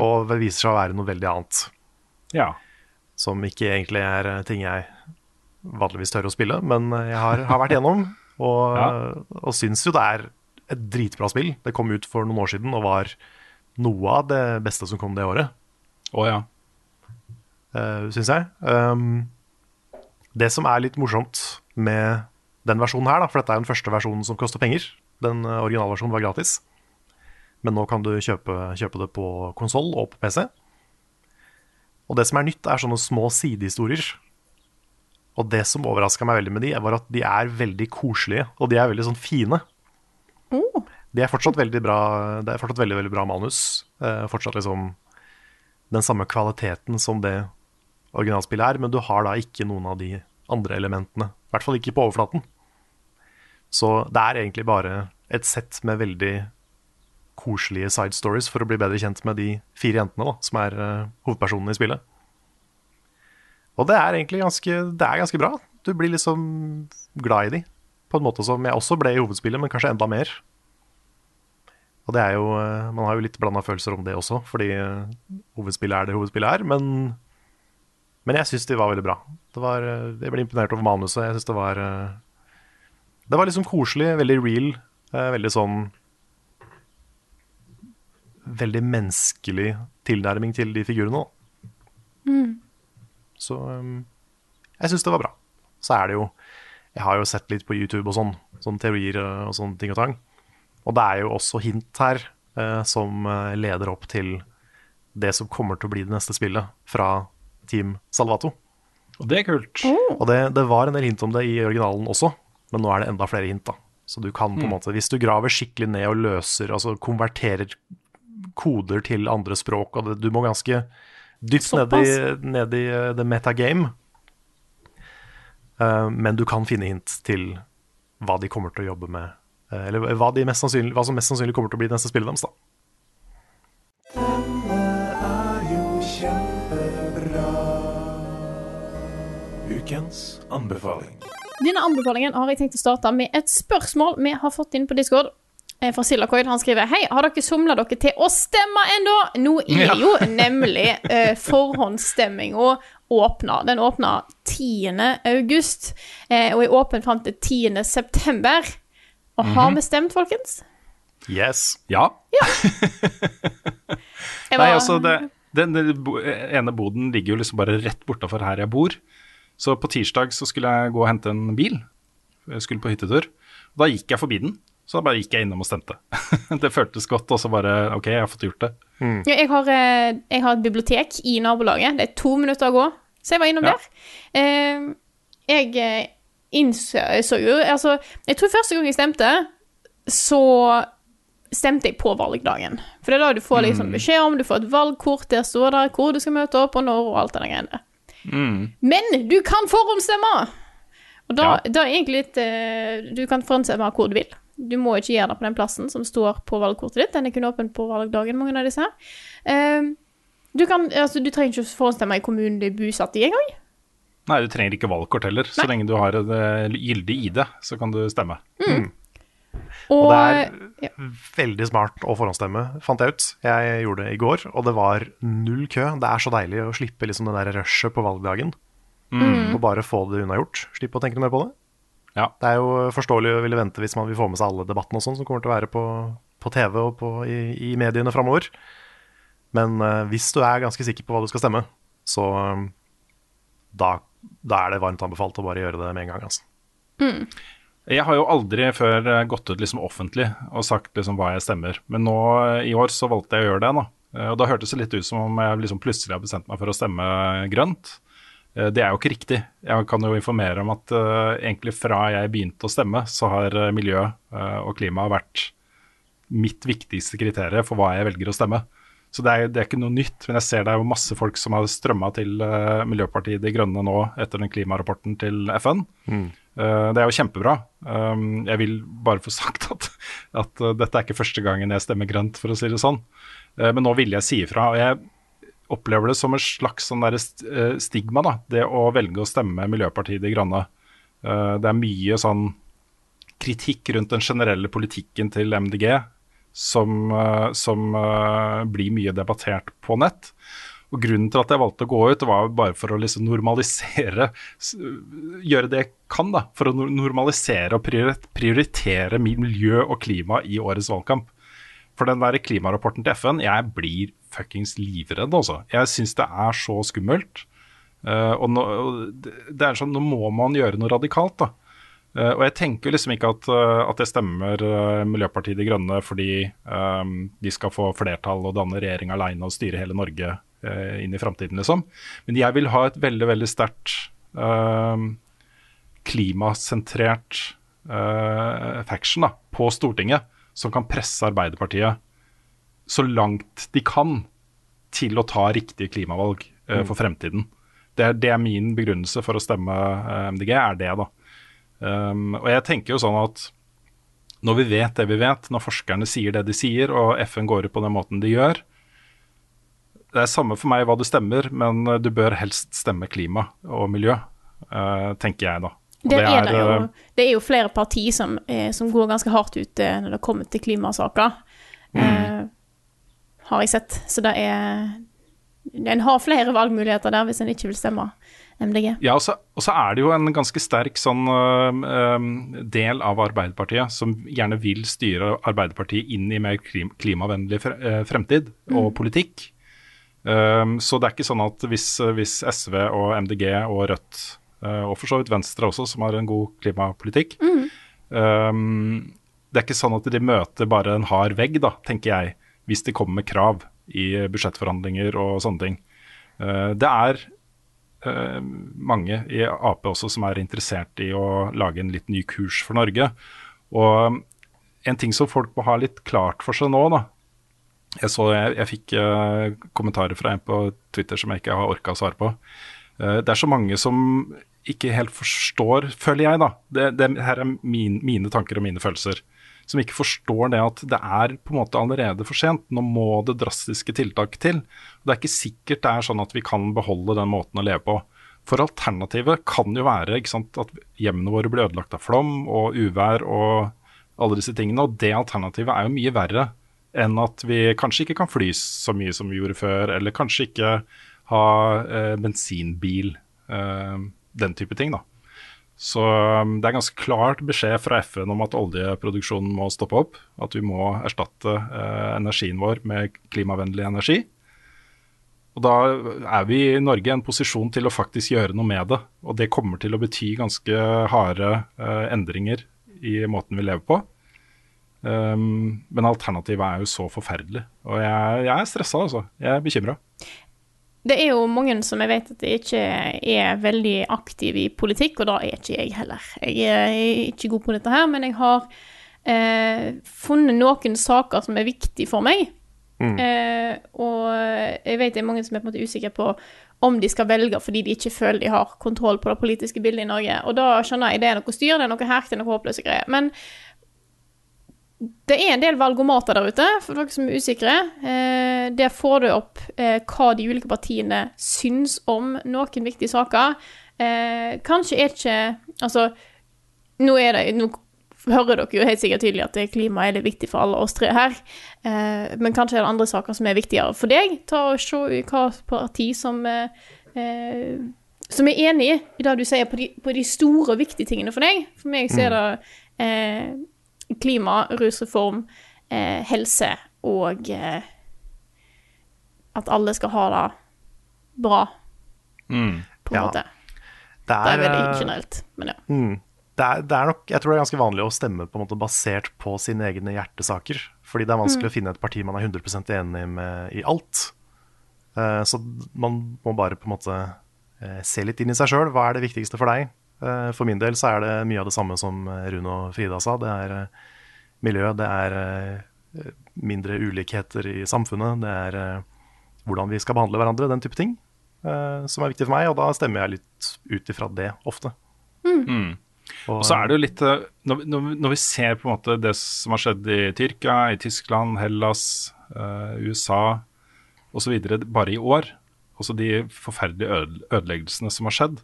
Og det viser seg å være noe veldig annet. Ja. Som ikke egentlig er eh, ting jeg vanligvis tør å spille, men jeg har, har vært gjennom. Og, Ja. og syns jo det er et dritbra spill. Det kom ut for noen år siden og var noe av det beste som kom det året. Å ja. uh, syns jeg. Um, det som er litt morsomt med den versjonen her, da, for dette er den første versjonen som koster penger. Den uh, originalversjonen var gratis. Men nå kan du kjøpe, kjøpe det på konsoll og på PC. Og det som er nytt, er sånne små sidehistorier. Og det som overraska meg veldig med de, var at de er veldig koselige, og de er veldig sånn fine. De er fortsatt veldig bra Det er fortsatt veldig, veldig bra manus. Eh, fortsatt liksom den samme kvaliteten som det originalspillet er, men du har da ikke noen av de andre elementene. I hvert fall ikke på overflaten. Så det er egentlig bare et sett med veldig koselige side stories for å bli bedre kjent med de fire jentene da, som er eh, hovedpersonene i spillet. Og det er egentlig ganske, det er ganske bra. Du blir liksom glad i de, på en måte som jeg også ble i hovedspillet, men kanskje enda mer. Og det er jo, eh, Man har jo litt blanda følelser om det også, fordi eh, hovedspillet er det hovedspillet er. Men, men jeg syns de var veldig bra. Det var, eh, jeg ble imponert over manuset. Jeg synes Det var Det var liksom koselig, veldig real. Veldig sånn Veldig menneskelig tilnærming til de figurene. Mm. Så jeg syns det var bra. Så er det jo Jeg har jo sett litt på YouTube og sånn, sånne teorier og sånne ting og tang. Og det er jo også hint her eh, som eh, leder opp til det som kommer til å bli det neste spillet fra Team Salvato. Og det er kult. Og det, det var en del hint om det i originalen også, men nå er det enda flere hint. da. Så du kan på en Mm. måte, hvis du graver skikkelig ned og løser, altså konverterer koder til andre språk, og det, du må ganske dypt ned i, ned i eh, the metagame, uh, men du kan finne hint til hva de kommer til å jobbe med. Eh, Eller hva, de mest sannsynlig, hva som mest sannsynlig kommer til å bli det neste spillet deres. da. Ukens anbefaling. Denne anbefalingen har jeg tenkt å starte med et spørsmål vi har fått inn på Discord. eh, Fra Silacoid. Han skriver Hei, har dere somla dere til å stemme ennå? Nå er Ja. jo nemlig eh, forhåndsstemminga åpna. Den åpna 10. august, eh, og er åpen fram til 10. september. Og har vi stemt, folkens? Yes. Ja. <laughs> Jeg Nei, altså det, den, den ene boden ligger jo liksom bare rett bortafor her jeg bor. Så på tirsdag så skulle jeg gå og hente en bil. Jeg skulle på hyttetur. Da gikk jeg forbi den. Så da bare gikk jeg innom og stemte. <laughs> det føltes godt, og så bare OK, jeg har fått gjort det. Ja, jeg, har, eh, jeg har et bibliotek i nabolaget. Det er to minutter å gå, så jeg var innom Ja. der. Eh, jeg eh, innså så jo Altså, jeg tror første gang jeg stemte, så stemte jeg på valgdagen. For det er da du får liksom beskjed om, du får et valgkort, der står det hvor du skal møte opp, og når, og alt det der greiene. Men du kan forhåndsstemme! Og da, Ja. da er egentlig litt eh, Du kan forhåndsstemme hvor du vil. Du må ikke gjøre det på den plassen som står på valgkortet ditt. Den er kun åpen på valgdagen, mange av disse her. Eh, du, kan, altså, du trenger ikke forhåndsstemme i kommunen du er bosatt i engang. Nei, du trenger ikke valgkort heller. Så lenge du har en eh, gyldig ID, så kan du stemme. Og, Og det er ja. veldig smart å forhåndsstemme, fant jeg ut. Jeg gjorde det i går, og det var null kø. Det er så deilig å slippe liksom det der rushet på valgdagen. Mm. Og bare få det unnagjort. Slippe å tenke noe mer på det. Ja. Det er jo forståelig å ville vente hvis man vil få med seg alle debattene og sånn som kommer til å være på, på TV og på, i, i mediene framover. Men uh, hvis du er ganske sikker på hva du skal stemme, så um, da, da er det varmt anbefalt å bare gjøre det med en gang. Altså. Jeg har jo aldri før eh, gått ut liksom offentlig og sagt liksom hva jeg stemmer. Men nå eh, i år så valgte jeg å gjøre det. da. Eh, Og da hørtes det litt ut som om jeg liksom plutselig har bestemt meg for å stemme grønt. Det er jo ikke riktig. Jeg kan jo informere om at uh, egentlig fra jeg begynte å stemme, så har miljø uh, og klima vært mitt viktigste kriterium for hva jeg velger å stemme. Så det er, det er ikke noe nytt, men jeg ser det er jo masse folk som har strømma til uh, Miljøpartiet De Grønne nå etter den klimarapporten til FN. Eh, det er jo kjempebra. Um, jeg vil bare få <laughs> sagt at, at uh, dette er ikke første gangen jeg stemmer grønt, for å si det sånn. Men nå ville jeg si ifra. og jeg opplever det som en slags sånn stigma, da, det å velge å stemme Miljøpartiet De Grønne. Det er mye sånn kritikk rundt den generelle politikken til MDG som, eh, som eh, blir mye debattert på nett. Og Grunnen til at jeg valgte å gå ut, var bare for å liksom normalisere Gjøre det jeg kan da, for å normalisere og priori- prioritere miljø og klima i årets valgkamp. For den der klimarapporten til FN, jeg blir fuckings livredd, altså. Jeg syns det er så skummelt. Eh, og nå, det er sånn, nå må man gjøre noe radikalt, da. Eh, og jeg tenker liksom ikke at, eh, at det stemmer eh, Miljøpartiet De Grønne fordi um, de skal få flertall og danne regjering alene og styre hele Norge uh, inn i framtiden, liksom. Men jeg vil ha et veldig, veldig sterkt uh, klimasentrert uh, faction da, på Stortinget som kan presse Arbeiderpartiet så langt de kan til å ta riktige klimavalg for fremtiden. Det er, det er min begrunnelse for å stemme MDG, er det, da. Um, og jeg tenker jo sånn at når vi vet det vi vet, når forskerne sier det de sier, og FN går ut på den måten de gjør Det er samme for meg hva du stemmer, men eh, du bør helst stemme klima og miljø, uh, tenker jeg da. Det, Det er, det, jo, eh, det er jo flere partier som, eh, som går ganske hardt ut eh, når det kommer til klimasaker. Mm. Eh, har jeg sett. Så det er En har flere valgmuligheter der hvis en ikke vil stemme MDG. Ja, og så, og så er det jo en ganske sterk sånn øhm, del av Arbeiderpartiet som gjerne vil styre Arbeiderpartiet inn i mer klim klimavennlig eh, fremtid og politikk. Um, så det er ikke sånn at hvis, hvis SV og MDG og Rødt, uh, og for så vidt Venstre også, som har en god klimapolitikk øhm, Det er ikke sånn at de møter bare en hard vegg, da, tenker jeg, hvis de kommer med krav i budsjettforhandlinger og sånne ting. Uh, det er eh, mange i Ap også som er interessert i å lage en litt ny kurs for Norge. Og en ting som folk må ha litt klart for seg nå, da. Jeg, så, jeg, jeg fikk eh, kommentarer fra en på Twitter som jeg ikke har orka å svare på. Eh, det er så mange som ikke helt forstår, føler jeg, da det, det her er min, mine tanker og mine følelser. Som ikke forstår det at det er på en måte allerede for sent. Nå må det drastiske tiltak til. Det er ikke sikkert det er sånn at vi kan beholde den måten å leve på. For alternativet kan jo være sant, at hjemmene våre blir ødelagt av flom og uvær og alle disse tingene. Og det alternativet er jo mye verre enn at vi kanskje ikke kan fly så mye som vi gjorde før, eller kanskje ikke ha eh, bensinbil. Eh, den type ting, da. Så um, det er ganske klart beskjed fra FN om at oljeproduksjonen må stoppe opp. At vi må erstatte eh, energien vår med klimavennlig energi. Og da er vi i Norge i en posisjon til å faktisk gjøre noe med det. Og det kommer til å bety ganske harde eh, endringer i måten vi lever på. Um, men alternativet er jo så forferdelig. Og jeg, jeg er stressa, altså. Jeg er bekymra. Det er jo mange som jeg vet at jeg ikke er veldig aktiv i politikk, og da er ikke jeg heller. Jeg er ikke god på dette her, men jeg har eh, funnet noen saker som er viktige for meg. Mm. Eh, og jeg vet det er mange som er på en måte usikre på om de skal velge fordi de ikke føler de har kontroll på det politiske bildet i Norge. Og da skjønner jeg det er noe styr, det er noe herk, det er noe håpløse greier. Men det er en del valgomater der ute, for dere som er usikre. Eh, der får du opp eh, hva de ulike partiene syns om noen viktige saker. Eh, kanskje er ikke Altså, nå er det Nå hører dere jo helt sikkert tydelig at klima er det viktig for alle oss tre her. Eh, men kanskje er det andre saker som er viktigere for deg. Ta og Se hva parti som eh, eh, som er enig i det du sier på de, på de store og viktige tingene for deg. For meg så er det eh, klima, rusreform, eh, helse og eh, at alle skal ha det bra, mm. på en ja. måte. Det er, det er, veldig eh, generelt, men ja. Mm. Det er, det er, nok, jeg tror det er ganske vanlig å stemme på en måte basert på sine egne hjertesaker. Fordi det er vanskelig mm. å finne et parti man er 100% enig med i alt. Uh, så man må bare på en måte uh, se litt inn i seg sjøl. Hva er det viktigste for deg? Uh, for min del så er det mye av det samme som Rune og Frida sa. Det er miljø, det er mindre ulikheter i samfunnet, det er hvordan vi skal behandle hverandre, den type ting, som er viktig for meg. Og da stemmer jeg litt ut ifra det ofte. Mm. Mm. Og, så er det jo litt når, vi ser på en måte det som har skjedd i Tyrkia, i Tyskland, Hellas, USA osv. bare i år, også de forferdelige ødeleggelsene som har skjedd.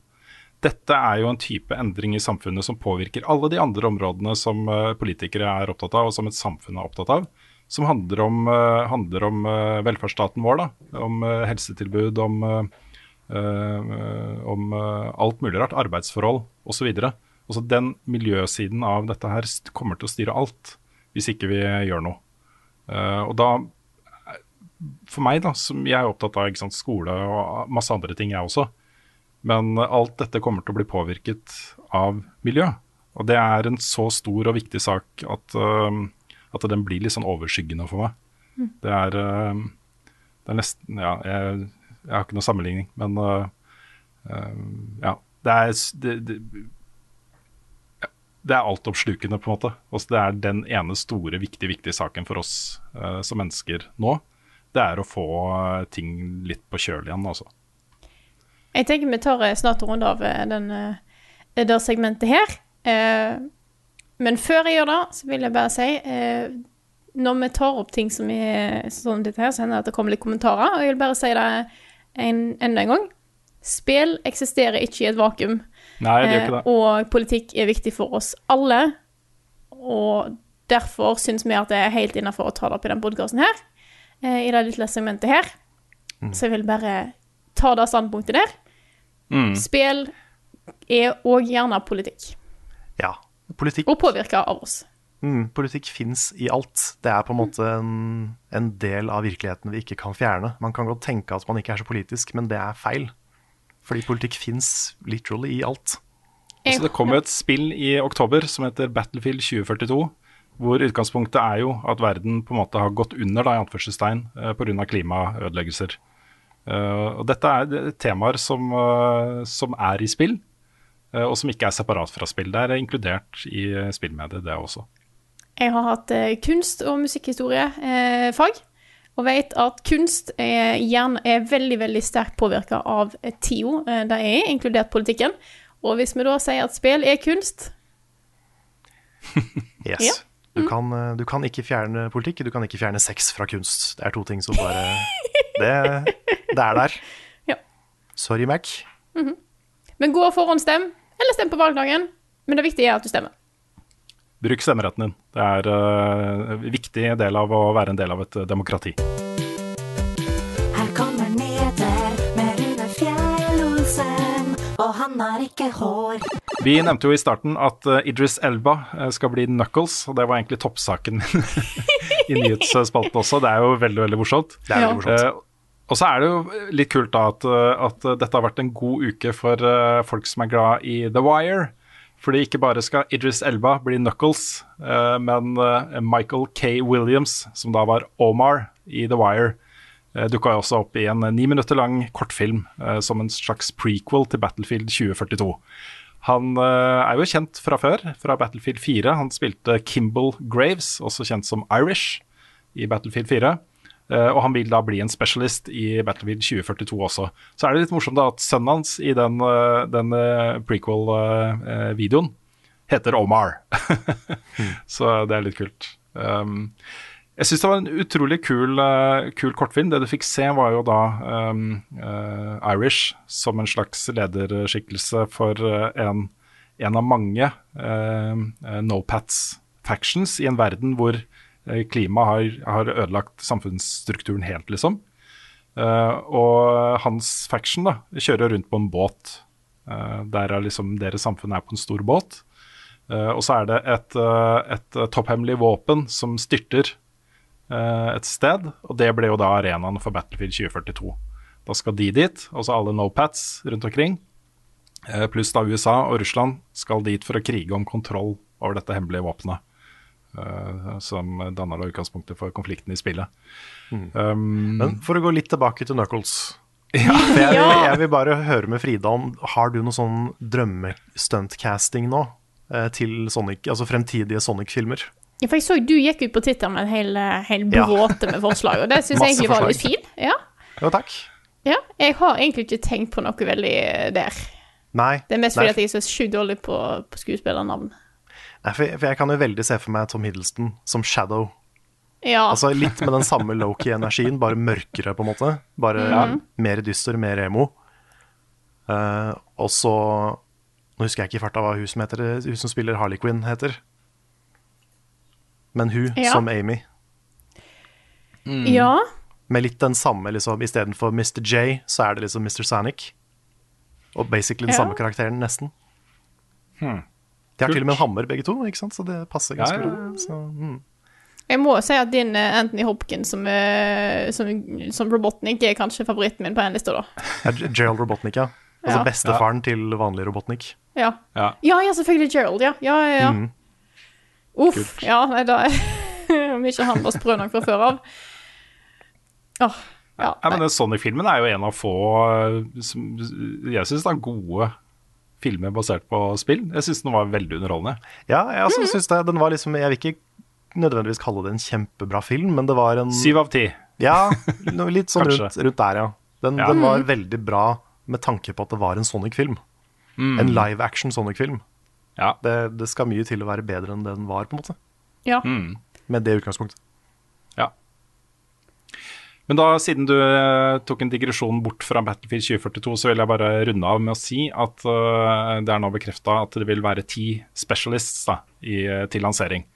Dette er jo en type endring i samfunnet som påvirker alle de andre områdene som politikere er opptatt av, og som et samfunn er opptatt av som handler om, uh, handler om uh, velferdsstaten vår. Da. Om helsetilbud, om, om alt mulig rart. Arbeidsforhold osv. Altså den miljøsiden av dette her kommer til å styre alt, hvis ikke vi gjør noe. og da, for meg, da, som jeg er opptatt av sant, skole og masse andre ting, jeg også, men alt dette kommer til å bli påvirket av miljø. Og det er en så stor og viktig sak at at den blir litt sånn overskyggende for meg. Mm. Det, er, eh, det er nesten Ja, jeg, jeg, har ikke noe sammenligning, men uh, ja. Det er, det, det, det er altoppslukende, på en måte. Også det er den ene store, viktige, viktige saken for oss uh, som mennesker nå. Det er å få ting litt på kjøl igjen, altså. Jeg tenker vi tar snart en runde av den, det segmentet her. Men før jeg gjør det, så vil jeg bare si eh, Når vi tar opp ting som er sånn dette her, så hender det at det kommer litt kommentarer. Og jeg vil bare si det en, enda en gang. Spill eksisterer ikke i et vakuum. Nei, det gjør ikke det. Eh, og politikk er viktig for oss alle. Og derfor syns vi at det er helt innafor å ta det opp i den podkasten her. Eh, I det lille segmentet her. Mm. Så jeg vil bare ta det standpunktet der. Mm. Spill er òg gjerne politikk. Ja, Politikk, og påvirka av oss. Mm, politikk fins i alt. Det er på en måte en, en, del av virkeligheten vi ikke kan fjerne. Man kan godt tenke at man ikke er så politisk, men det er feil. Fordi politikk fins literally i alt. Så det kommer et spill i oktober som heter Battlefield 2042. Hvor utgangspunktet er jo at verden på en måte har gått under da, i anførselstegn eh, pga. klimaødeleggelser. Uh, og dette er temaer som, uh, som er i spill. uh, og som ikke er separat fra spill. Det er inkludert i eh, spillmediet, det også. Jeg har hatt eh, kunst- og musikkhistoriefag, og vet at kunst er, gjerne, er veldig veldig sterkt påvirka av TIO. Det er inkludert politikken. Og hvis vi da sier at spill er kunst <laughs> Yes. Ja. Du, kan, eh, du kan ikke fjerne politikk, du kan ikke fjerne sex fra kunst. Det er to ting som bare <laughs> Det, det er der. <laughs> Ja. Sorry, Mac. Men gå og forhåndsstem, eller stem på valgdagen. Men det viktige er at du stemmer. Bruk stemmeretten din. Det er en en viktig del av å være en del av et eh, demokrati. Her kommer nyheter med Rune Fjell-Olsen, og han har ikke hår. Vi nevnte jo i starten at eh, Idris Elba eh, skal bli Knuckles, og det var egentlig toppsaken min <laughs> i nyhetsspalten også. Det er jo veldig, veldig morsomt. Det er Ja. veldig morsomt. Eh, og så er det jo litt kult da at, eh, at dette har vært en god uke for eh, folk som er glad i The Wire. Fordi ikke bare skal Idris Elba bli Knuckles, men Michael K. Williams, som da var Omar i The Wire, uh, dukka også opp i en ni minutter lang kortfilm som en slags prequel til Battlefield 2042. Han eh, er jo kjent fra før, fra Battlefield 4. Han spilte Kimball Graves, også kjent som Irish, i Battlefield 4. Eh, og han vil da bli en specialist i Battlefield 2042 også. Så er det litt morsomt da at sønnen hans i den, eh, den prequel-videoen heter Omar. <laughs> Så det er litt kult. Um, jeg syns det var en utrolig kul, eh, kul kortfilm. Det du fikk se, var jo da um, uh, Irish som en slags lederskikkelse for eh, en, en av mange uh, no-pats factions i en verden hvor klimaet har, har ødelagt samfunnsstrukturen helt, liksom. Uh, og hans faction da, kjører rundt på en båt. Uh, der er liksom deres samfunn er på en stor båt. Uh, og så er det et, et topphemmelig våpen som styrter et sted, og det ble jo da arenaen for Battlefield 2042. Da skal de dit, og så alle no-pats rundt omkring. Eh, pluss da USA og Russland skal dit for å krige om kontroll over dette hemmelige våpenet. Uh, som danner da utgangspunktet for konflikten i spillet. Um, Men for å gå litt tilbake til Knuckles <laughs> Ja, jeg, vil, jeg vil bare høre med Frida om Har du noe sånn drømmestuntcasting nå? eh, Til Sonic, altså fremtidige Sonic-filmer? Ja, for jeg så du gikk ut på Twitter med en hel, eh, hel bråte med forslag, og det syns jeg egentlig var litt fint. Ja. Jo, takk. ja. Jeg har egentlig ikke tenkt på noe veldig eh, der. Nei. Det er mest fordi at jeg er så sjukt dårlig på, på skuespillernavn. Nei, for, for jeg kan jo veldig se for meg Tom Hiddleston som Shadow. Ja. Altså Litt med den samme low-key-energien, bare mørkere, på en måte. Bare mer dyster, mer emo. Uh, og så Nå husker jeg ikke i farta hva hun som, heter, hun som spiller Harley Quinn, heter. Men hun Ja. som Amy. ja. Med litt den samme, liksom. Istedenfor Mr. J, så er det liksom Mr. Sanic. Og basically den Ja. samme karakteren, nesten. De har til og med en hammer, begge to, ikke sant? så det passer ganske Ja, ja, bra. Så, mm. Jeg må si at din eh, Anthony Hopkins som, eh, som, som Robotnik er kanskje favoritten min på en liste, da. Ja, Gerald Robotnik, ja. Altså Ja. bestefaren til vanlig Robotnik. Ja. Ja. ja, ja, selvfølgelig Gerald, ja. Ja, ja, ja. Mhm. Uff. Ja, nei, da <laughs> Om ikke han var sprø nok fra før av. Oh, ja. Ja, men den Sonic-filmen er jo en av få eh, som jeg syns er gode filmer basert på spill. Jeg syns den var veldig underholdende. Ja, jeg også synes det. Den var liksom Jeg vil ikke nødvendigvis kalle det en kjempebra film, men det var en Syv av ti. Ja, <laughs> noe litt sånn rundt, rundt der, ja. Den, Ja. den var Mhm. veldig bra med tanke på at det var en Sonic-film. Mm. En live action Sonic-film. Ja. Det, det skal mye til å være bedre enn det den var, på en måte. ja. Mm. Med det utgangspunktet. ja. Men da, siden du eh, tok en digresjon bort fra Battlefield 2042, så vil jeg bare runde av med å si at uh, det er nå bekrefta at det vil være ti specialists da, i, eh, til lansering.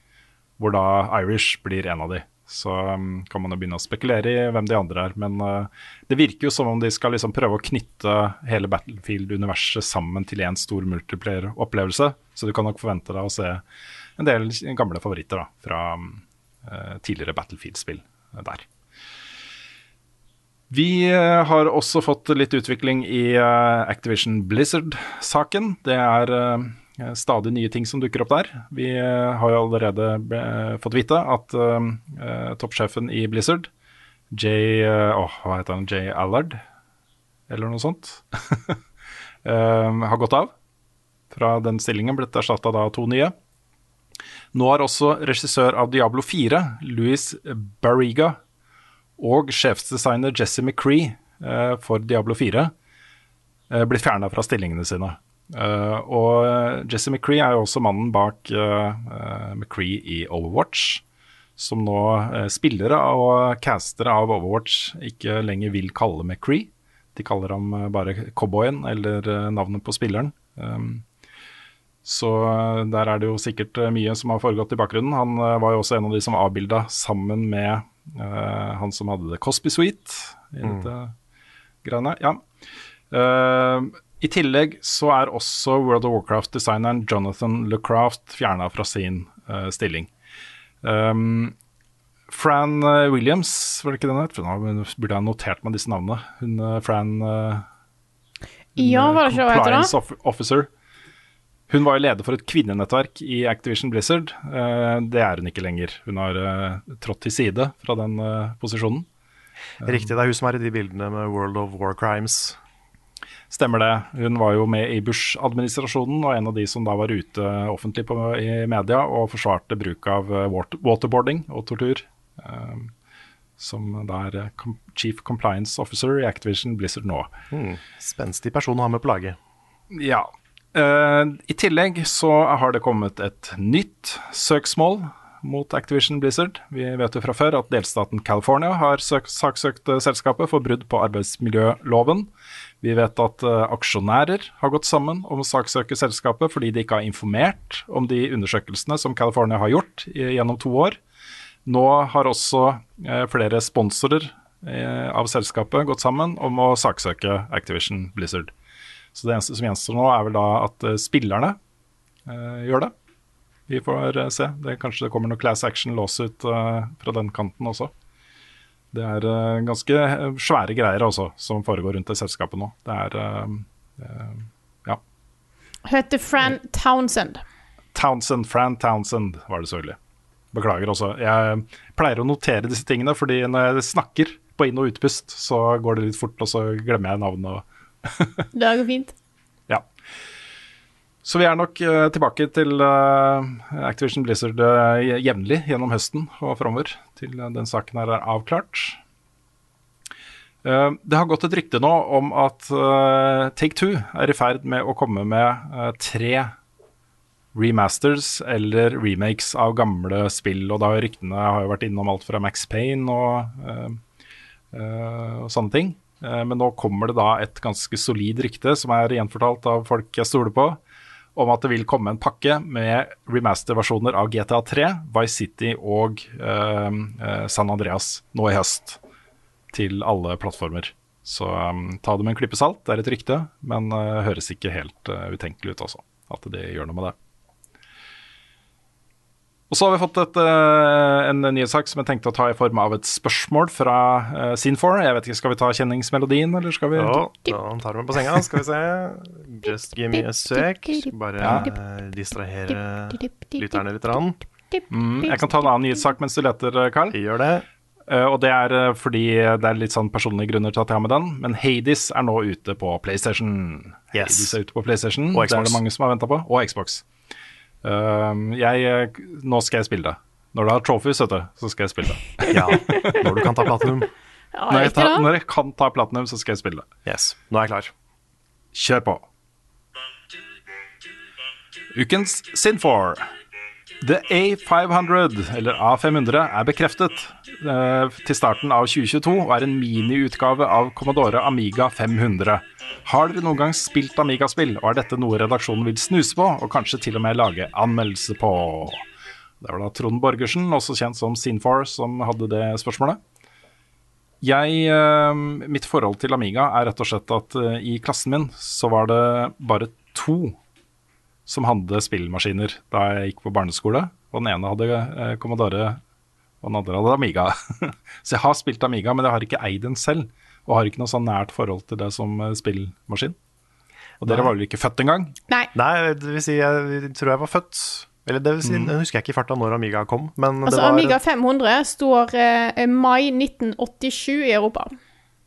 Hvor da Irish blir en av de. Så um, kan man jo begynne å spekulere i hvem de andre er. Men uh, det virker jo som om de skal liksom prøve å knytte hele Battlefield-universet sammen til én stor multiplayer-opplevelse. Så du kan nok forvente deg å se en del gamle favoritter da, fra eh, tidligere Battlefield-spill eh, der. Vi eh, har også fått litt utvikling i Activision Blizzard-saken. Det er stadig nye ting som dukker opp der. Vi eh, har jo allerede eh, fått vite at eh, eh, toppsjefen i Blizzard, Jay eh, åh, Hva heter han? Jay Allard? Eller noe sånt? uh, <laughs> har gått av fra den stillingen, blitt erstatta av to nye. Nå har også regissør av Diablo 4, Louis Barriga, og sjefsdesigner Jesse McCree uh, for Diablo 4 eh, blitt fjerna fra stillingene sine. Eh, og Jesse McCree er jo også mannen bak uh, eh, McCree i Overwatch, som nå uh, spillere og castere av Overwatch ikke lenger vil kalle McCree. De kaller ham eh, bare cowboyen eller eh, navnet på spilleren. Um, så eh, der er det jo sikkert eh, mye som har foregått i bakgrunnen. Han eh, var jo også en av de som avbilda sammen med eh, han som hadde The Cosby Suite i Mm. dette greiene. Ja. Eh, I tillegg så er også World of Warcraft-designeren Jonathan LeCraft fjerna fra sin uh, stilling. Um, Fran eh, Williams, var det ikke den het? Nå burde jeg ha notert meg disse navnene. Hun eh, Fran uh, Ja, var det ikke heter? Compliance Officer. Hun var jo leder for et kvinnenettverk i Activision Blizzard. Uh, det er hun ikke lenger. Hun har trådt til side fra den posisjonen. Riktig, det er hun som er i de bildene med World of War Crimes. Stemmer det. Hun var jo med i Bush-administrasjonen og en av de som da var ute offentlig på, i media og forsvarte bruk av eh, waterboarding og tortur. Um, som da er eh, Chief Compliance Officer i Activision Blizzard nå. Hmm. Spenstig person å ha med på laget. Ja. Uh, I tillegg så har det kommet et nytt søksmål mot Activision Blizzard. Vi vet jo fra før at delstaten California har saksøkt selskapet for brudd på arbeidsmiljøloven. Vi vet at eh, aksjonærer har gått sammen om å saksøke selskapet fordi de ikke har informert om de undersøkelsene som California har gjort gjennom to år. Nå har også eh, flere sponsorer eh, av selskapet gått sammen om å saksøke Activision Blizzard. Så det eneste som gjenstår nå, er vel da at spillerne gjør det. Vi får se. Det, kanskje det kommer noe class action lawsuit ut fra den kanten også. Det er eh, ganske eh, svære greier også som foregår rundt det selskapet nå. Det er eh, ja. Heter Fran Townsend. Townsend, Fran Townsend var det selvfølgelig. Beklager også. Jeg pleier å notere disse tingene, fordi når jeg snakker på inn- og utpust, så går det litt fort, og så glemmer jeg navnet. <laughs> Det går fint. Så vi er nok uh, tilbake til uh, Activision Blizzard uh, jevnlig gjennom høsten og framover, til den saken her er avklart. Det har gått et rykte nå om at Take Two er i ferd med å komme med tre remasters eller remakes av gamle spill. Og da ryktene har jo vært innom alt fra Max Payne og, eh, eh, og sånne ting. Men nå kommer det da et ganske solid rykte, som er gjenfortalt av folk jeg stoler på, om at det vil komme en pakke med remaster-versjoner av GTA3, Vice City og eh, San Andreas nå i høst. Til alle plattformer. Så um, ta det med en klype salt, det er et rykte, men uh, høres ikke helt uh, utenkelig ut altså. at det gjør noe med det. Og så har vi fått et, eh, en nyhetssak som jeg tenkte å ta i form av et spørsmål fra uh, Scene4. Jeg vet ikke, Skal vi ta kjenningsmelodien, eller skal vi Ja, da tar vi den på senga, skal vi se. Just give me a sec. Bare Ja. eh, distrahere lytterne litt. Rann. mm, Jeg kan ta en annen nyhetssak mens du leter, Carl. Jeg Gjør det. Uh, og det er eh, fordi det er litt sånn personlige grunner til at jeg har med den. Men Hades er nå ute på PlayStation. Yes. Hades er ute på PlayStation. Og Xbox. Det er det mange som har venta på. Og Xbox. Um, jeg, eh, nå skal jeg spille det. Når du har trophies, vet du, så skal jeg spille det. <laughs> Ja. Når du kan ta platinum. Ja, Når jeg, tar, når jeg kan ta platinum, så skal jeg spille det. Yes. Nå er jeg klar. Kjør på. Ukens Sin4. The A500, eller A500, er bekreftet eh, til starten av 2022 og er en miniutgave av Commodore Amiga 500. Har dere noen gang spilt Amiga-spill, og er dette noe redaksjonen vil snuse på, og kanskje til og med lage anmeldelse på? Det var da Trond Borgersen, også kjent som Sin4, som hadde det spørsmålet. Jeg, eh, mitt forhold til Amiga er rett og slett at eh, i klassen min så var det bare to som hadde spillmaskiner da jeg gikk på barneskole. Og den ene hadde eh, Commodore, og den andre hadde Amiga. <laughs> så jeg har spilt Amiga, men jeg har ikke eid den selv. Og har ikke noe sånn nært forhold til det som eh, spillmaskin. Og dere Nei. var vel ikke født engang? Nei. Nei, det vil si, jeg tror jeg var født Eller det vil si, jeg husker jeg ikke i farta når Amiga kom, men Altså, det var Amiga 500 står eh, mai 1987 i Europa.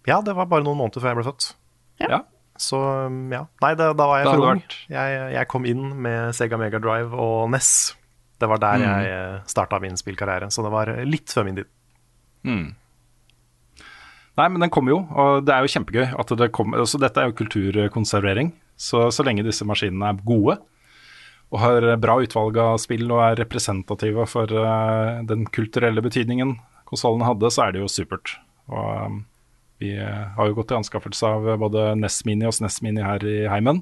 Ja, det var bare noen måneder før jeg ble født. Ja. Så um, ja. Nei, det, da var jeg Da for ung. Jeg, jeg kom inn med Sega Mega Drive og NES. Det var der Mm. jeg starta min spillkarriere, så det var litt før min tid. Mm. Nei, men den kommer jo, og det er jo kjempegøy. at det kommer, altså Dette er jo kulturkonservering, Så, så lenge disse maskinene er gode og har bra utvalg av spill og er representative for uh, den kulturelle betydningen konsollene hadde, så er det jo supert. Og um, vi eh, har jo gått til anskaffelse av både Ness Mini og SNES Mini her i heimen.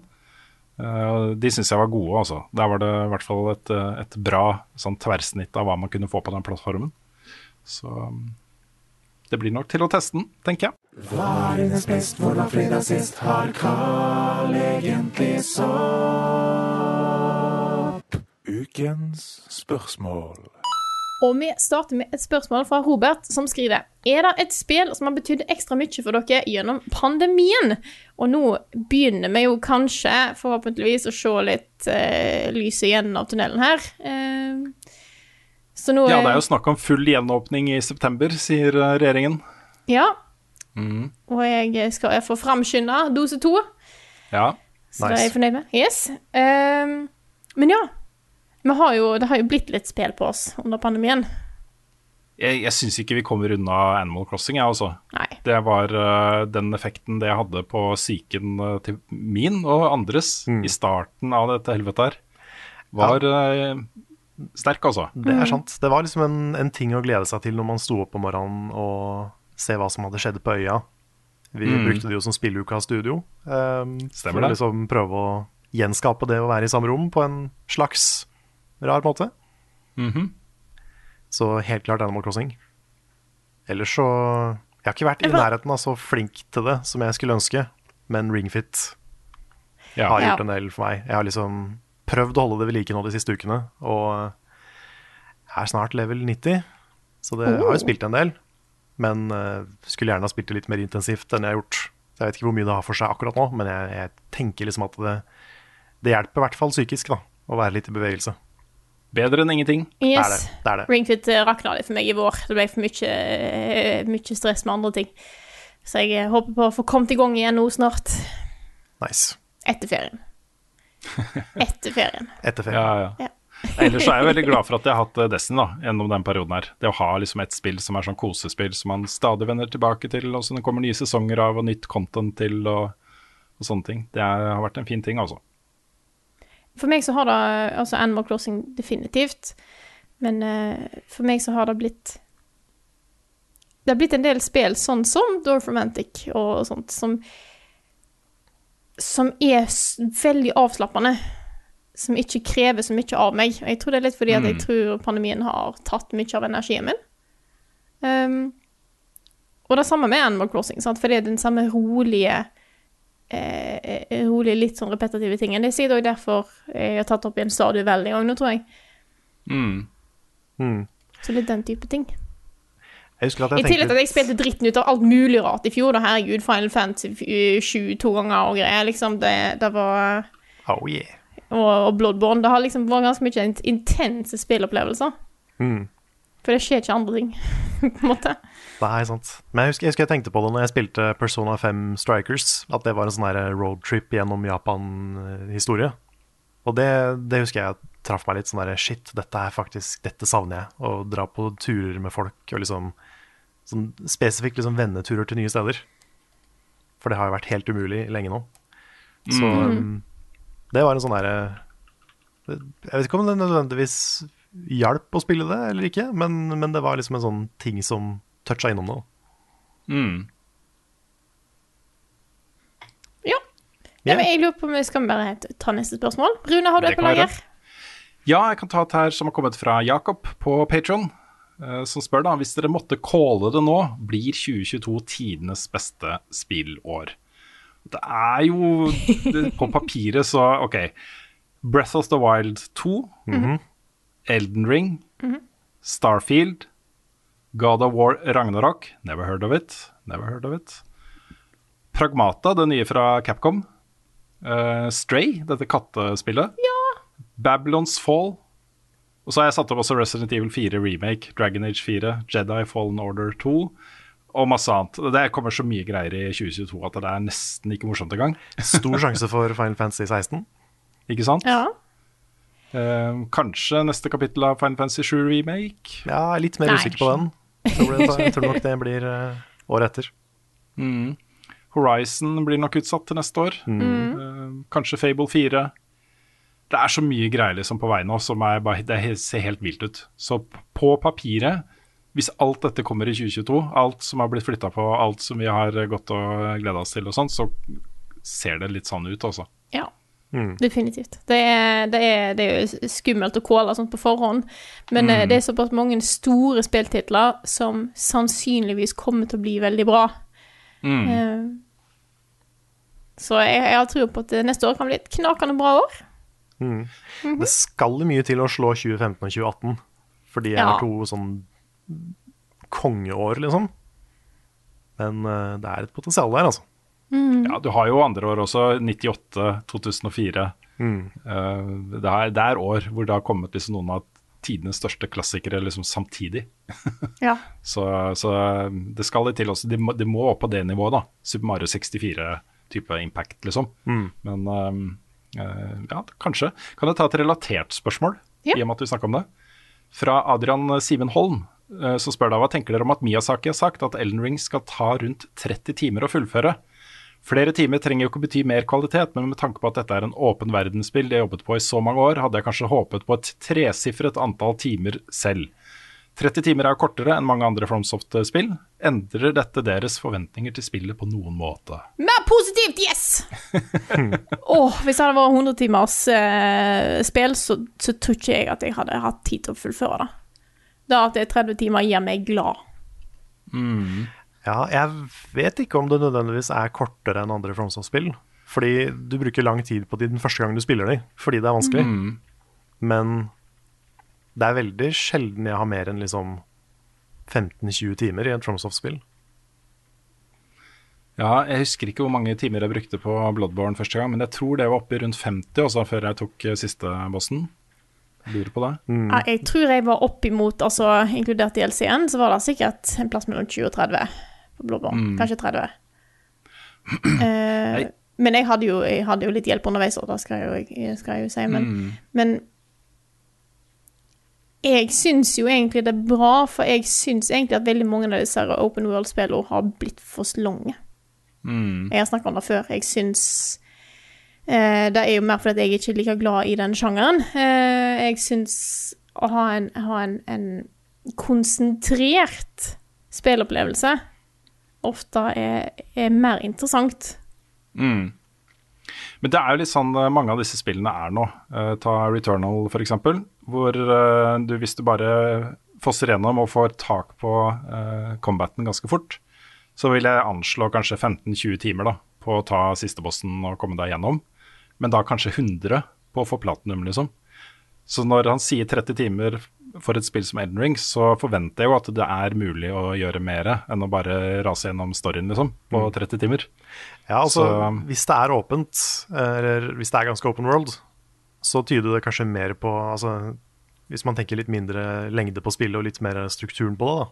Eh, de syns jeg var gode, altså. Der var det i hvert fall et, eh, et bra sånn tverrsnitt av hva man kunne få på den plattformen. Så det blir nok til å teste den, tenker jeg. Hva er dines best, hvordan fredag sist? Har Carl egentlig sopp? Ukens spørsmål. Og vi starter med et spørsmål fra Robert, som skriver Er det et spill som har betydd ekstra mye for dere gjennom pandemien? Og nå begynner vi jo kanskje, forhåpentligvis, å se litt eh, lys igjen av tunnelen her. Eh, så nå Ja, det er jo snakk om full gjenåpning i september, sier eh, regjeringen. Ja, Mm. og jeg skal få framskynda dose to. Ja. Så det er jeg fornøyd med. Yes. Ehm, men ja. Vi har jo, det har jo blitt litt spill på oss under pandemien. Jeg, jeg syns ikke vi kommer unna Animal Crossing, jeg, altså. Nei. Det var uh, den effekten det hadde på psyken uh, til min og andres i starten av dette helvetet her, var eh, sterk, altså. Det er sant. Det var liksom en, en ting å glede seg til når man sto opp om morgenen og se hva som hadde skjedd på øya. Vi Mm. brukte det jo som spilleuka studio. Um, Stemmer for å liksom prøve å gjenskape det å være i samme rom på en slags rar måte. Mhm. Så helt klart Animal Crossing. Ellers så Jeg har ikke vært i nærheten av så flink til det som jeg skulle ønske, men Ringfit Ja. har gjort en del for meg. Jeg har liksom prøvd å holde det ved like nå de siste ukene, og jeg er snart level 90, så det har Oh. jo spilt en del. Men uh, skulle gjerne ha spilt det litt mer intensivt enn jeg har gjort. Så jeg vet ikke hvor mye det har for seg akkurat nå, men jeg, jeg tenker liksom at det, det hjelper i hvert fall psykisk da, å være litt i bevegelse. Bedre enn ingenting. Yes. Det er det. det, er det. Ringfit eh, rakna litt for meg i vår. Det ble for mye, eh, mye stress med andre ting. Så jeg eh, håper på å få kommet i gang igjen nå snart. Nice. Etter ferien. <laughs> Etter ferien. Etter ferien. Ja, ja. Ja. Ellers er jeg veldig glad for at jeg har hatt Destiny da, gjennom den perioden her. Det å ha liksom et spill som er sånn kosespill som man stadig vender tilbake til, og som det kommer nye sesonger av og nytt content til og, og sånne ting. Det har vært en fin ting, altså. For meg så har det Altså Animal Crossing definitivt. Men uh, for meg så har det blitt Det har blitt en del spill sånn som Dorf Romantic og sånt, som Som er veldig avslappende. Som ikke krever så mye av meg. Jeg tror det er litt fordi at jeg Mm. tror pandemien har tatt mye av energien min. Um, og det samme med Animal Crossing, sant? for det er den samme rolige eh, rolig, rolige, litt sånn repetitive ting Det er sikkert også derfor jeg har tatt opp igjen stadig vel en gang nå, tror jeg. Mm. Mm. Så litt den type ting. Jeg husker at jeg I tillegg til at jeg spilte dritten ut av alt mulig rart i fjor. Da, herregud, Final Fantasy 7 to ganger og greier. Liksom, det, det var Oh yeah. og, og Bloodborne. Det har liksom vært ganske mye intense spillopplevelser. Mm. For det skjer ikke andre ting, <laughs> på en måte. Nei, sant. Men jeg husker, jeg husker jeg tenkte på det når jeg spilte Persona 5 Strikers, at det var en sånn roadtrip gjennom Japan-historie. Og det, det husker jeg traff meg litt sånn der Shit, dette er faktisk Dette savner jeg. Å dra på turer med folk og liksom sånn Spesifikt liksom venneturer til nye steder. For det har jo vært helt umulig lenge nå. Så um, det var en sånn derre Jeg vet ikke om det nødvendigvis hjalp å spille det eller ikke, men, men det var liksom en sånn ting som toucha innom det. Mm. Ja. Ja. ja men jeg lurer på om vi skal bare ta neste spørsmål. Rune, har du Det et på lager? Ja, jeg kan ta et her som har kommet fra Jakob på Patron, som spør da hvis dere måtte calle det nå, blir 2022 tidenes beste spillår? Det er jo det, På <laughs> papiret så OK. Breath of the Wild 2, Elden Ring, Starfield, God of War Ragnarok, never heard of it, never heard of it. Pragmata, det nye fra Capcom. Uh, Stray, dette kattespillet. Babylons Fall. Og så har jeg satt opp også Resident Evil 4 Remake, Dragon Age 4, Jedi Fallen Order 2 og masse annet. Det kommer så mye greier i 2022 at det er nesten ikke morsomt engang. Stor sjanse for Final Fantasy 16. Ikke sant? Ja. Eh, kanskje neste kapittel av Fine Fancy 7 Remake. Ja, jeg er litt mer Nei. usikker på den. Jeg tror, det, jeg tror nok det blir uh, året etter. Mm. Horizon blir nok utsatt til neste år. Eh, kanskje Fable 4. Det er så mye greier liksom på vei nå som er bare, det ser helt vilt ut. Så på papiret, hvis alt dette kommer i 2022, alt som har blitt flytta på, alt som vi har gått og gleda oss til og sånn, så ser det litt sånn ut, altså. Ja. Definitivt. Det er, det, er, det er jo skummelt å calle sånt på forhånd, men mm. det er såpass mange store spilltitler som sannsynligvis kommer til å bli veldig bra. Eh, så jeg, jeg har tro på at neste år kan bli et knakende bra år. Det skal mye til å slå 2015 og 2018, for de er Ja. to sånn kongeår, liksom. Men uh, det er et potensial der, altså. Ja, du har jo andre år også, 98, 2004. Mm. Uh, det, er, det er år hvor det har kommet liksom noen av tidenes største klassikere liksom samtidig. <laughs> Ja. Så, så det skal litt til også. De må, de må opp på det nivået, da. Super Mario 64-type impact, liksom. Men um, uh, ja, kanskje. Kan jeg ta et relatert spørsmål, Ja. i og med at vi snakker om det? Fra Adrian Simen Holm, eh, så spør da hva tenker dere om at Miyazaki har sagt at Elden Ring skal ta rundt 30 timer å fullføre? Flere timer trenger jo ikke bety mer kvalitet, men med tanke på at dette er en åpen verdensspill de har jobbet på i så mange år, hadde jeg kanskje håpet på et tresifret antall timer selv. 30 timer er kortere enn mange andre FromSoft-spill. Endrer dette deres forventninger til spillet på noen måte? Mer positivt, yes! <laughs> Åh, hvis det hadde vært 100 timers eh, spill, så, så tror ikke jeg at jeg hadde hatt tid til å fullføre det. Det at det er 30 timer, gjør meg glad. Ja, jeg vet ikke om det nødvendigvis er kortere enn andre FromSoft-spill. Fordi du bruker lang tid på de den første gangen du spiller de, fordi det er vanskelig. Men det er veldig sjelden jeg har mer enn liksom 15-20 timer i et FromSoft-spill. Ja, jeg husker ikke hvor mange timer jeg brukte på Bloodborne første gang, men jeg tror det var oppe i rundt 50 også, før jeg tok eh, siste bossen. Lurer på det. Mm. jeg tror jeg var oppimot, altså inkludert DLC-en, så var det sikkert en plass mellom 20 og 30 på Blåbånd. Kanskje 30. <clears throat> Eh, men jeg hadde, jo, jeg hadde jo litt hjelp underveis, og det skal jeg jo, skal jeg jo si. Men, men jeg syns jo egentlig det er bra, for jeg syns egentlig at veldig mange av disse open world-spillene har blitt for lange. Jeg har snakket om det før. Jeg syns eh, Det er jo mer fordi jeg ikke er like glad i den sjangeren. Eh, jeg syns å ha en, ha en, en konsentrert spillopplevelse ofte er, er mer interessant. Mm. Men det er jo litt sånn eh, mange av disse spillene er nå. Uh, ta Returnal f.eks., hvor uh, du hvis du bare fosser gjennom og får tak på uh, combaten ganske fort, så vil jeg anslå kanskje 15-20 timer da, på å ta siste bossen og komme deg gjennom. Men da kanskje 100 på å få platinum, liksom. Så når han sier 30 timer for et spill som Elden Ring, så forventer jeg jo at det er mulig å gjøre mer enn å bare rase gjennom storyen, liksom, på 30 timer. Ja, altså, Så- Hvis det er åpent, eller hvis det er ganske open world, så tyder det kanskje mer på altså, Hvis man tenker litt mindre lengde på spillet og litt mer strukturen på det,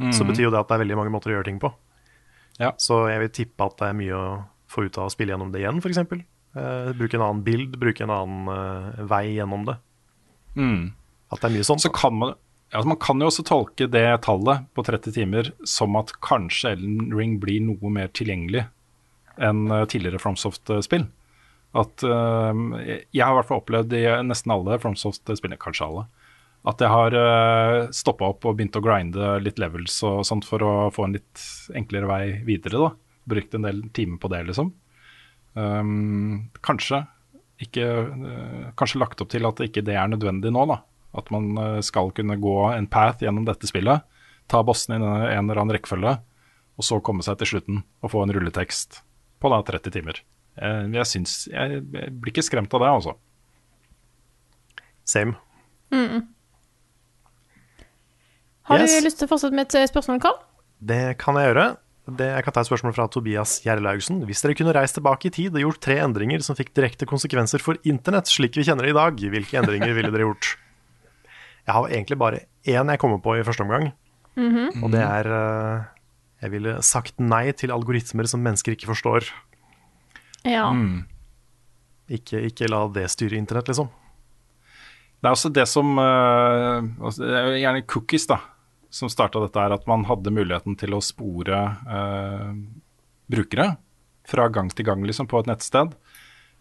da, så betyr jo det at det er veldig mange måter å gjøre ting på. Ja. Så jeg vil tippe at det er mye å få ut av å spille gjennom det igjen, f.eks. Uh, bruke en annen bild, bruke en annen uh, vei gjennom det. Mm. At det er mye sånt. Så kan man, ja, altså man kan jo også tolke det tallet på 30 timer som at kanskje Ellen Ring blir noe mer tilgjengelig enn eh, tidligere FromSoft-spill. At uh, Jeg har i hvert fall opplevd i nesten alle FromSoft-spillene, kanskje alle, at jeg har uh, stoppa opp og begynt å grinde litt levels og sånt for å få en litt enklere vei videre. da. Brukt en del timer på det, liksom. Um, kanskje ikke eh, Kanskje lagt opp til at ikke det er nødvendig nå, da. At man eh, skal kunne gå en path gjennom dette spillet, ta bossene i en en eller annen rekkefølge, og så komme seg til slutten og få en rulletekst på da 30 timer. Eh, jeg syns Jeg jeg blir ikke skremt av det, altså. Same. Har Yes. du lyst til å fortsette med et spørsmål, Karl? Det kan jeg gjøre. Det, jeg kan ta et spørsmål fra Tobias Gjerlaugsen. Hvis dere kunne reist tilbake i tid og gjort tre endringer som fikk direkte konsekvenser for internett, slik vi kjenner det i dag, hvilke endringer ville dere gjort? Jeg har egentlig bare én jeg kommer på i første omgang, og det er eh, Jeg ville sagt nei til algoritmer som mennesker ikke forstår. Ja. Ikke, ikke la det styre internett, liksom. Det er også det som eh, altså, Det er jo gjerne cookies, da, som starta dette er At man hadde muligheten til å spore eh, brukere fra gang til gang liksom, på et nettsted,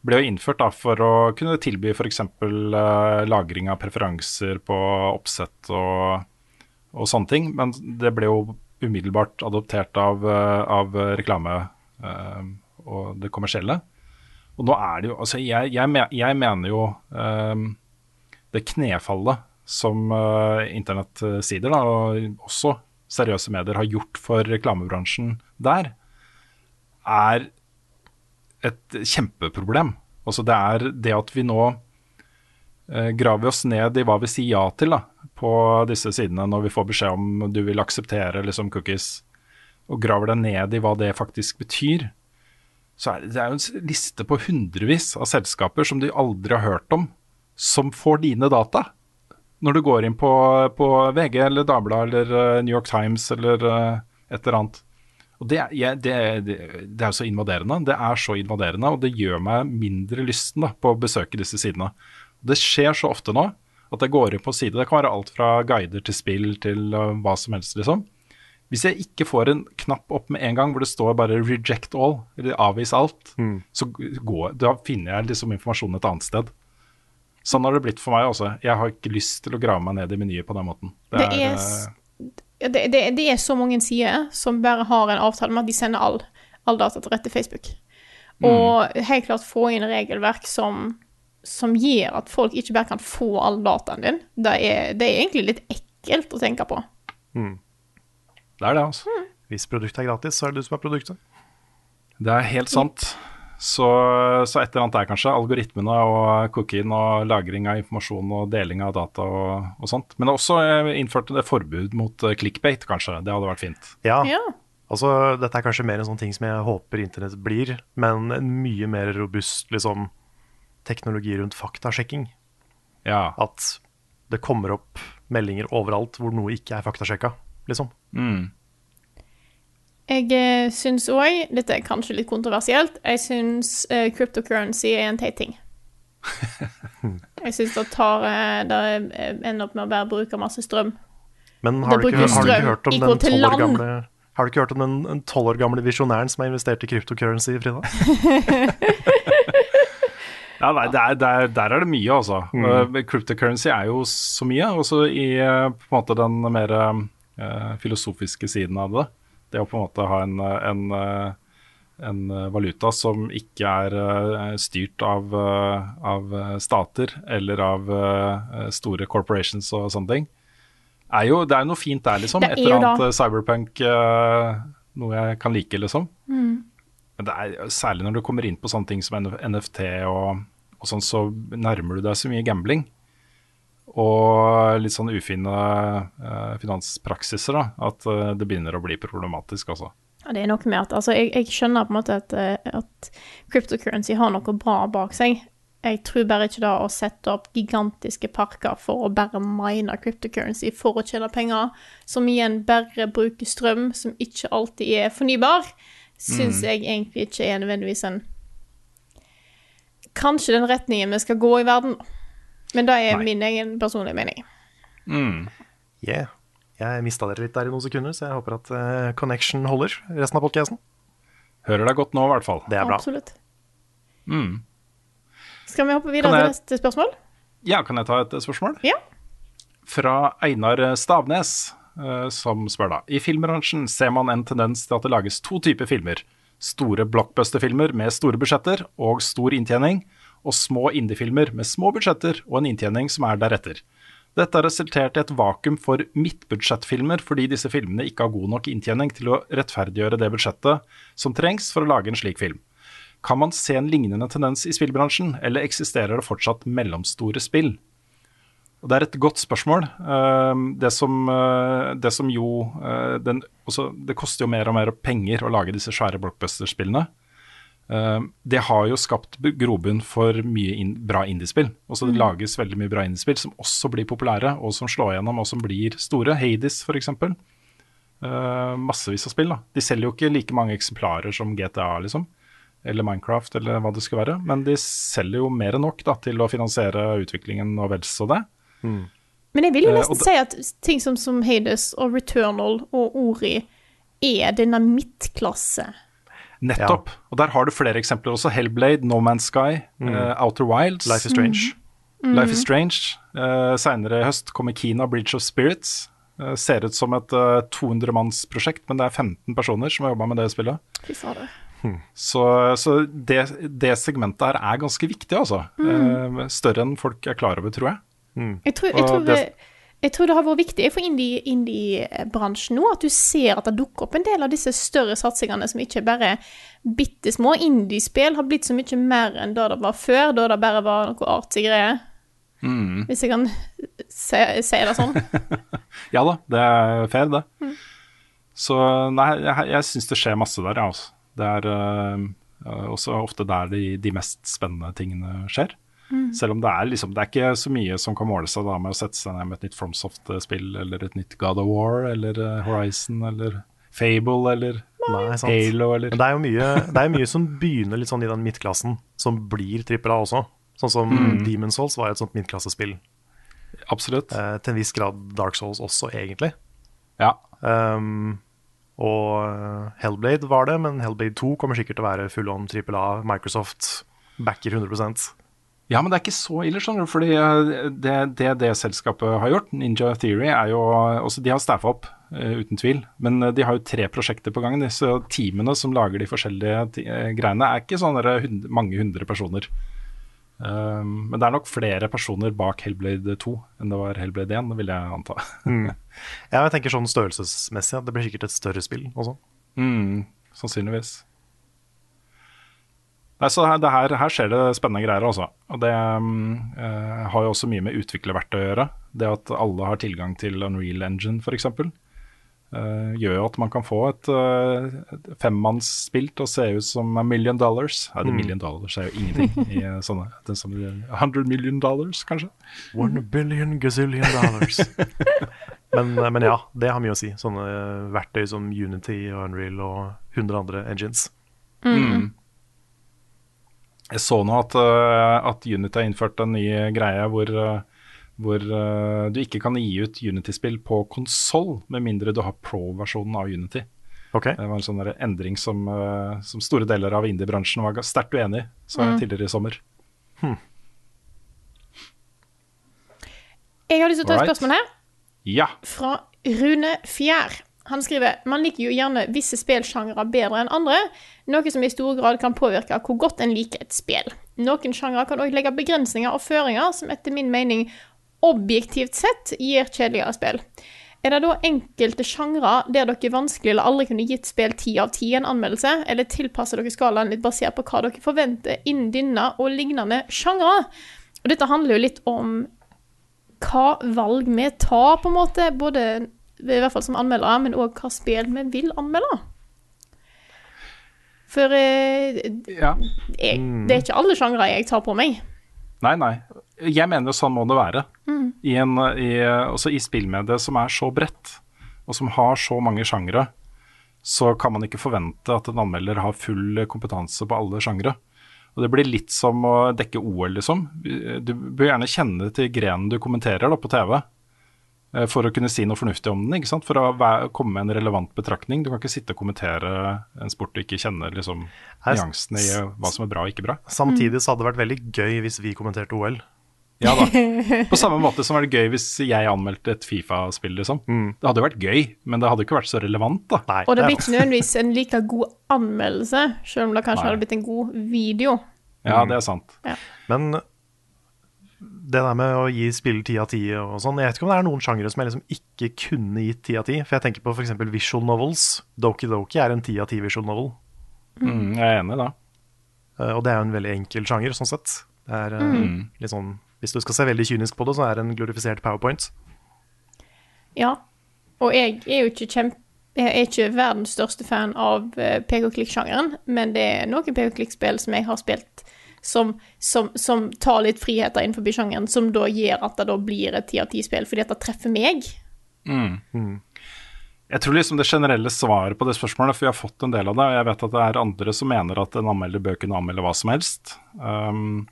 ble jo innført da, for å kunne tilby f.eks. Eh, lagring av preferanser på oppsett og, og sånne ting. Men det ble jo umiddelbart adoptert av, uh, av reklame eh, og det kommersielle. Og nå er det jo Altså, jeg, jeg, jeg mener jo eh, det knefallet som uh, internettsider, da, og også seriøse medier, har gjort for reklamebransjen der, er et kjempeproblem. Altså det er det at vi nå eh, graver oss ned i hva vi sier ja til da, på disse sidene når vi får beskjed om du vil akseptere liksom, cookies, og graver deg ned i hva det faktisk betyr. Så er det, det er jo en liste på hundrevis av selskaper som du aldri har hørt om, som får dine data. Når du går inn på, på VG eller Dagbladet eller eh, New York Times eller eh, et eller annet. Og det, jeg, det, det, det er jo så invaderende. Det er så invaderende, og det gjør meg mindre lysten da, på å besøke disse sidene. Det skjer så ofte nå at jeg går inn på side. Det kan være alt fra guider til spill til uh, hva som helst, liksom. Hvis jeg ikke får en knapp opp med en gang hvor det står bare 'reject all', eller 'avvis alt', så går, da finner jeg liksom informasjonen et annet sted. Sånn har det blitt for meg også. Jeg har ikke lyst til å grave meg ned i menyer på den måten. Det er, er s- det, det, det er så mange sider som bare har en avtale med at de sender all, all data til rett til Facebook. Og helt klart få inn regelverk som, som gjør at folk ikke bare kan få all dataen din. Det er, det er egentlig litt ekkelt å tenke på. det er det, altså. Hvis produktet er gratis, så er det du som er produktet. Det er helt sant. Så, så et eller annet er kanskje algoritmene og cookien og lagring av informasjon og deling av data og, og sånt. Men også innførte det forbud mot clickbate, clickbait, kanskje. Det hadde vært fint. Ja, Ja. altså dette er kanskje mer en sånn ting som jeg håper internett blir, men en mye mer robust liksom, teknologi rundt faktasjekking. Ja. At det kommer opp meldinger overalt hvor noe ikke er faktasjekka, liksom. Mm. Jeg eh, syns òg, dette er kanskje litt kontroversielt, jeg syns uh, cryptocurrency er en teit ting. <laughs> Jeg syns det tar eh, Det ender opp med å bare bruke masse strøm. Men har du, ikke, har du strøm hørt om den går til tolv år gamle har du ikke hørt om den tolv år gamle visjonæren som har investert i cryptocurrency, Frida? <laughs> <laughs> Ja, nei, der, der, er, der er det mye, altså. Uh, cryptocurrency er jo så mye. Også i uh, på en måte den mer uh, filosofiske siden av det. Det å på en måte ha en, en, en valuta som ikke er uh, styrt av, uh, av stater eller av uh, store corporations og sånne ting. Er jo, det er jo noe fint der, liksom. Et eller annet cyberpunk, noe jeg kan like, liksom. Men det er særlig når du kommer inn på sånne ting som NFT og, og sånn, så nærmer du deg så mye gambling. Og litt sånn ufine eh, finanspraksiser, da. At eh, det begynner å bli problematisk, altså. Ja, det er noe med at altså, jeg, jeg skjønner på en måte at, eh, at cryptocurrency har noe bra bak seg. Jeg tror bare ikke da å sette opp gigantiske parker for å bare mine cryptocurrency for å tjene penger, som igjen bare bruker strøm, som ikke alltid er fornybar, syns jeg egentlig ikke er nødvendigvis en Kanskje den retningen vi skal gå i verden, men det er Nei. min egen personlige mening. Mm. Yeah. Jeg mista dere litt der i noen sekunder, så jeg håper at uh, connection holder resten av podkasten. Hører deg godt nå, i hvert fall. Det er bra. Absolutt. Mm. Skal vi hoppe videre jeg- til neste spørsmål? Ja, kan jeg ta et eh, spørsmål? Ja. Fra Einar Stavnes, uh, som spør da. I filmbransjen ser man en tendens til at det lages to typer filmer. Store blockbuster-filmer med store budsjetter og stor inntjening, og små indie-filmer med små budsjetter og en inntjening som er deretter. Dette har resultert i et vakuum for midtbudsjettfilmer fordi disse filmene ikke har god nok inntjening til å rettferdiggjøre det budsjettet som trengs for å lage en slik film. Kan man se en lignende tendens i spillbransjen, eller eksisterer det fortsatt mellomstore spill? Og Det er et godt spørsmål. Ehm, Det som, eh, det som jo eh, den, også, Det koster jo mer og mer penger å lage disse svære blockbuster-spillene. Ehm, Det har jo skapt grobunn for mye in, bra indiespill. Også det lages veldig mye bra indiespill som også blir populære, og som slår gjennom, og som blir store. Hades, f.eks. Uh, massevis av spill. da. De selger jo ikke like mange eksemplarer som GTA, liksom. Eller Minecraft, eller hva det skal være. Men de selger jo mer enn nok da, til å finansiere utviklingen og vel så det. Men jeg vil jo Eh, nesten uh, si at ting som, som Hades og Returnal og Ori er denne midtklasse. Nettopp. Og der har du flere eksempler også. Hellblade, No Man's Sky, eh, Outer Wilds. Mm. Life is Strange. Life is Strange. Uh, Seinere i høst kommer Kina Bridge of Spirits. Uh, ser ut som et uh, 200-mannsprosjekt, men det er 15 personer som har jobba med det spillet. Fy fader. Så, så det, det segmentet her er ganske viktig, altså. Eh, større enn folk er klar over, tror jeg. Jeg tror, jeg, tror, det- jeg tror det har vært viktig for indie- indie-bransjen nå at du ser at det dukker opp en del av disse større satsingene som ikke bare er bitte små. Indiespill har blitt så mye mer enn da det var før, da det bare var noe artsy greier. Hvis jeg kan si, si det sånn. <laughs> Ja da, det er fair, det. Så nei, jeg, jeg syns det skjer masse der, ja. også. Det er uh, også ofte der de, de mest spennende tingene skjer. Selv om det er liksom Det er ikke så mye som kan måle seg da med å sette seg ned med et nytt FromSoft-spill, eller et nytt God of War, eller eh, Horizon, eller Fable, eller Nei. Halo, eller Men det er jo mye, det er mye som begynner litt sånn i den midtklassen, som blir trippel A også. Sånn som Mm. Demon's Souls var et sånt midtklassespill. Absolutt. Eh, til en viss grad Dark Souls også, egentlig. Ja. Um, og eh, Hellblade var det, men Hellblade 2 kommer sikkert til å være full on trippel A. Microsoft backer 100 Ja, men det er ikke så ille, skjønner du. Fordi eh, det det, det selskapet har gjort, Ninja Theory, er jo også De har staffa opp, uh, uten tvil. Men eh, de har jo tre prosjekter på gang. Så teamene som lager de forskjellige greiene, er ikke sånn hund- mange hundre personer. Um, men det er nok flere personer bak Hellblade 2 enn det var Hellblade 1, vil jeg anta. <laughs> Ja, jeg tenker sånn størrelsesmessig at det blir sikkert et større spill også. Mm, sannsynligvis. Nei, så her, det her, her skjer det spennende greier, altså. Og det mm, eh, har jo også mye med utviklerverktøy å gjøre. Det at alle har tilgang til Unreal Engine, f.eks., uh, gjør jo at man kan få et uh, femmannsspill til å se ut som a million dollars. Nei, det million dollars er jo ingenting i eh, sånne det som, 100 million dollars, kanskje. One billion gazillion dollars. <laughs> men, eh, men ja, det har mye å si. Sånne eh, verktøy som Unity og Unreal og 100 andre engines. Jeg så nå at, uh, at Unity har innført en ny greie hvor, uh, hvor uh, du ikke kan gi ut Unity-spill på konsoll med mindre du har pro-versjonen av Unity. Okay. Det var en sånn endring som, som store deler av indie-bransjen var sterkt uenig i, sa jeg tidligere i sommer. Jeg har lyst til å ta et spørsmål her. Ja. fra Rune Fjær. Han skriver man liker jo gjerne visse spillsjangre bedre enn andre, noe som i stor grad kan påvirke hvor godt en liker et spill. Noen sjangre kan òg legge begrensninger og føringer som etter min mening objektivt sett gir kjedeligere spill. Er det da enkelte sjangre der dere vanskelig eller aldri kunne gitt spill ti av ti i en anmeldelse, eller tilpasser dere skalaen litt basert på hva dere forventer innen denne og lignende sjangre? Og dette handler jo litt om hva valg vi tar, på en måte, både i hvert fall som anmeldere, men òg hva spill vi vil anmelde. For eh, ja. jeg, det er ikke alle sjangre jeg tar på meg. Nei, nei. Jeg mener sånn må det være. I en, i, også i spillmediet som er så bredt, og som har så mange sjangre, så kan man ikke forvente at en anmelder har full kompetanse på alle sjangre. Og Det blir litt som å dekke OL, liksom. Du bør gjerne kjenne til grenen du kommenterer da, på TV, for å kunne si noe fornuftig om den. ikke sant? For å komme med en relevant betraktning. Du kan ikke sitte og kommentere en sport du ikke kjenner liksom, nyansene i hva som er bra og ikke bra. Samtidig så hadde det vært veldig gøy hvis vi kommenterte OL. Ja da. <laughs> På samme måte som var det gøy hvis jeg anmeldte et Fifa-spill, liksom. Det hadde jo vært gøy, men det hadde ikke vært så relevant, da. Nei, Og det er blir ikke nødvendigvis en like god anmeldelse, selv om det kanskje Nei. hadde blitt en god video. Ja, det er sant. Men det der med å gi spill ti av ti og sånn, jeg vet ikke om det er noen sjangere som jeg liksom ikke kunne gitt ti av ti. For jeg tenker på f.eks. visual novels. Doki Doki er en ti av ti visual novel. Mm, jeg er enig da. Eh, Og det er jo en veldig enkel sjanger, sånn sett. Det er mm. litt sånn Hvis du skal se veldig kynisk på det, så er det en glorifisert powerpoint. Ja. Og jeg er jo ikke kjempe... Jeg er ikke verdens største fan av eh, pek-og-klikk-sjangeren, men det er noen pek-og-klikk-spill som jeg har spilt som, som, som tar litt friheter innenfor sjangeren, som da gjør at det da blir et ti av ti-spill, fordi at det treffer meg. Jeg tror liksom det generelle svaret på det spørsmålet, for vi har fått en del av det, og jeg vet at det er andre som mener at en anmelder bør kunne anmelde hva som helst. Um,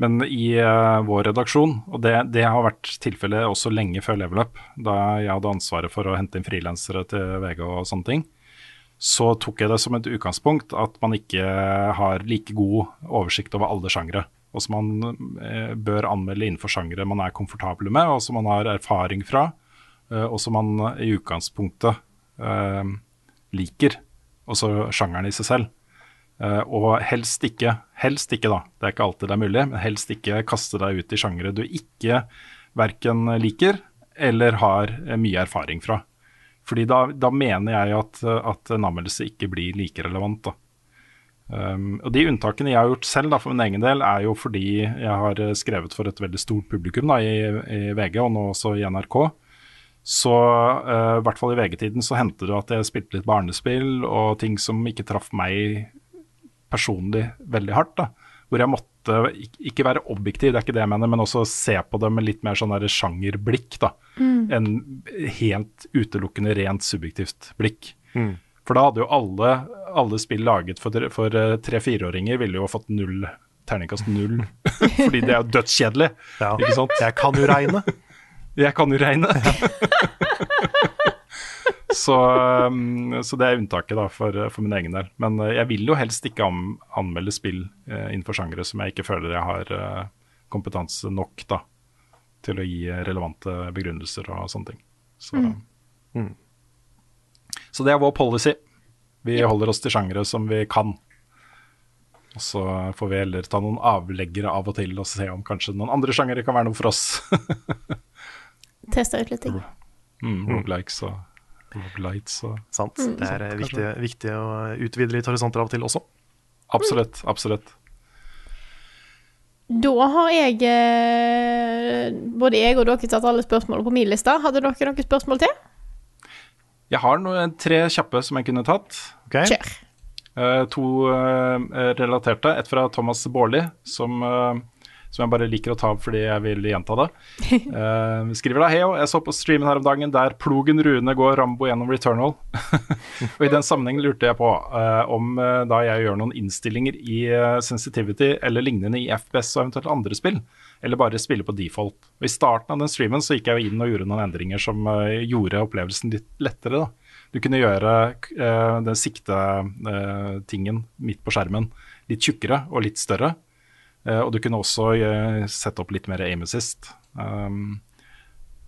men i uh, vår redaksjon, og det, det har vært tilfellet også lenge før Level Up, da jeg hadde ansvaret for å hente inn frilansere til VG og sånne ting, så tok jeg det som et utgangspunkt at man ikke har like god oversikt over alle sjangre. Og som man eh, bør anmelde innenfor sjangre man er komfortable med, og som man har erfaring fra, eh, og som man i utgangspunktet eh, liker. Også sjangeren i seg selv. Og helst ikke, helst ikke da, det er ikke alltid det er mulig, men helst ikke kaste deg ut i sjangre du ikke verken liker eller har mye erfaring fra. Fordi da, da mener jeg at, at en anmeldelse ikke blir like relevant. da. Um, og De unntakene jeg har gjort selv da, for min egen del, er jo fordi jeg har eh, skrevet for et veldig stort publikum da, i, i VG, og nå også i NRK. Så uh, i hvert fall i VG-tiden så hendte det at jeg spilte litt barnespill og ting som ikke traff meg personlig veldig hardt. da, Hvor jeg måtte ikke være objektiv, det er ikke det jeg mener, men også se på det med litt mer sånn sjangerblikk. da, Mm. En helt utelukkende rent subjektivt blikk. Mm. For da hadde jo alle, alle spill laget for, tre- for eh, tre-fireåringer ville jo fått null, terningkast null. <laughs> Fordi det er jo dødskjedelig. Ja. Ikke sant? Jeg kan jo regne. Jeg kan jo regne. <laughs> så, um, så det er unntaket da for, for min egen del. Men eh, jeg vil jo helst ikke anmelde spill eh, innenfor sjangere som jeg ikke føler jeg har kompetanse nok da, til å gi relevante begrunnelser og sånne ting. Så, Mm. så det er vår policy. Vi holder oss til sjangere som vi kan. Og så får vi heller ta noen avleggere av og til og se om kanskje noen andre sjangere kan være noe for oss. <laughs> Testa ut litt ting. Mm, roguelikes og roguelites og Sant. Mm. Det er eh, viktig, viktig å utvide litt horisonter av og til også. Absolutt. Absolutt. Da har jeg eh, Både jeg og dere tatt alle spørsmålene på min liste. Hadde dere noen spørsmål til? Jeg har noe, tre kjappe som jeg kunne tatt. Kjør. Uh, to uh, relaterte. Et fra Thomas Baarli, som, eh, som jeg bare liker å ta opp fordi jeg vil gjenta det. <laughs> Uh, skriver da Heo, jeg så på streamen her om dagen der plogen Rune går Rambo gjennom Returnal. <laughs> og I den sammenheng lurte jeg på uh, om uh, da jeg gjør noen innstillinger i sensitivity eller lignende i FPS og eventuelt andre spill, eller bare spiller på default. Og I starten av den streamen så gikk jeg jo inn og gjorde noen endringer som gjorde opplevelsen litt lettere. da. Du kunne gjøre eh, den siktetingen midt på skjermen litt tjukkere og litt større. Eh, og du kunne også eh, sette opp litt mer aim assist. Um,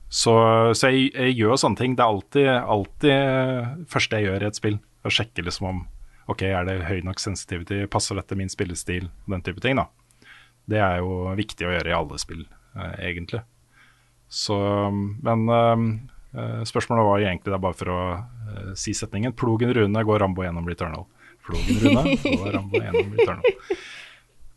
så, så jeg, jeg gjør sånne ting. Det er alltid, alltid eh, første jeg gjør i et spill. Å sjekke liksom om ok, er det høy nok sensitivity, passer dette min spillestil, den type ting. da. Det er jo viktig å gjøre i alle spill, eh, egentlig. Så, men eh, spørsmålet var egentlig da bare for å eh, si setningen. Plogen Rune går Rambo gjennom Returnal. Plogen Rune <laughs> går Rambo gjennom Returnal.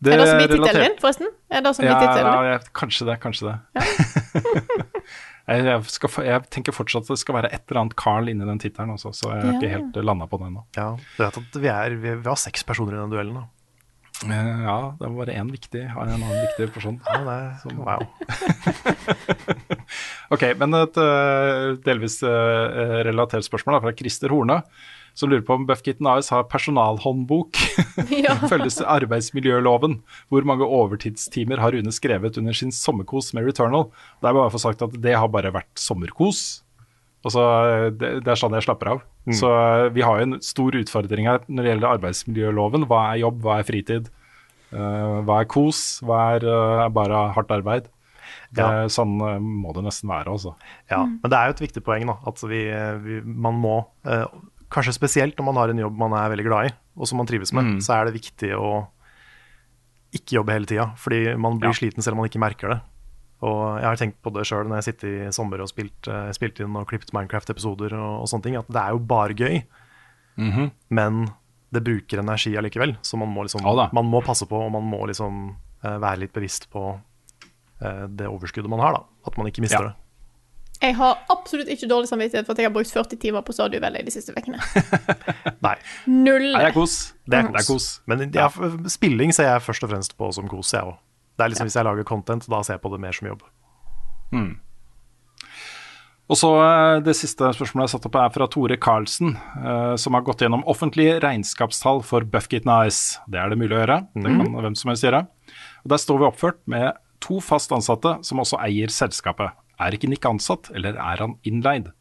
Er det som blir tittelen din, forresten? Er det som blir ja, ja, din? kanskje det, kanskje det. <laughs> jeg, jeg, skal, jeg tenker fortsatt at det skal være et eller annet Carl inni den tittelen også, så jeg har Ja. ikke helt landa på den ennå. Ja, du vet at vi, er, vi, vi har seks personer i den duellen. da. Eh, Ja, det var bare én viktig, en annen viktig person. Ja, det er, wow. <laughs> Ok, men et eh, delvis eh, relatert spørsmål da, fra Christer Horne, som lurer på om Buffkitten AS har personalhåndbok. <laughs> Ja. <laughs> Følges arbeidsmiljøloven. Hvor mange overtidstimer har Rune skrevet under sin sommerkos med Returnal? Det er bare å få sagt at det har bare vært sommerkos. Altså, det, det er sånn jeg slapper av. Mm. Så eh, vi har jo en stor utfordring her når det gjelder arbeidsmiljøloven. Hva er jobb, hva er fritid? Uh, hva er kos? Hva er uh, bare hardt arbeid? Det, Sånn eh, må det nesten være, altså. Ja, men det er jo et viktig poeng da, at vi, vi, man må, eh, kanskje spesielt når man har en jobb man er veldig glad i, og som man trives med, Mm. så er det viktig å ikke jobbe hele tida, fordi man blir sliten selv om man ikke merker det. Og jeg har tenkt på det sjøl når jeg sitter i sommer og spilt, eh, spilt inn og klippet Minecraft-episoder og, og sånne ting, at det er jo bare gøy, Mhm. men det bruker energi allikevel, så man må, liksom, Ja man må passe på, og man må liksom eh, være litt bevisst på eh, det overskuddet man har, da. At man ikke mister Ja. det. Jeg har absolutt ikke dårlig samvittighet for at jeg har brukt 40 timer på Stadio Valley de siste ukene. <laughs> Nei. Null. Nei, det er kos. Det er Det er kos. Men ja, spilling ser jeg først og fremst på som kos, jeg òg. Det er liksom Hvis jeg lager content, da ser jeg på det mer som jobb. Mm. Og så eh, Det siste spørsmålet jeg satt opp er fra Tore Karlsen, eh, som har gått gjennom offentlige regnskapstall for Buffgate Nice. Det er det mulig å gjøre. Det kan hvem som helst gjøre. Og Der står vi oppført med to fast ansatte som også eier selskapet. Er ikke Nick ansatt, eller er han innleid?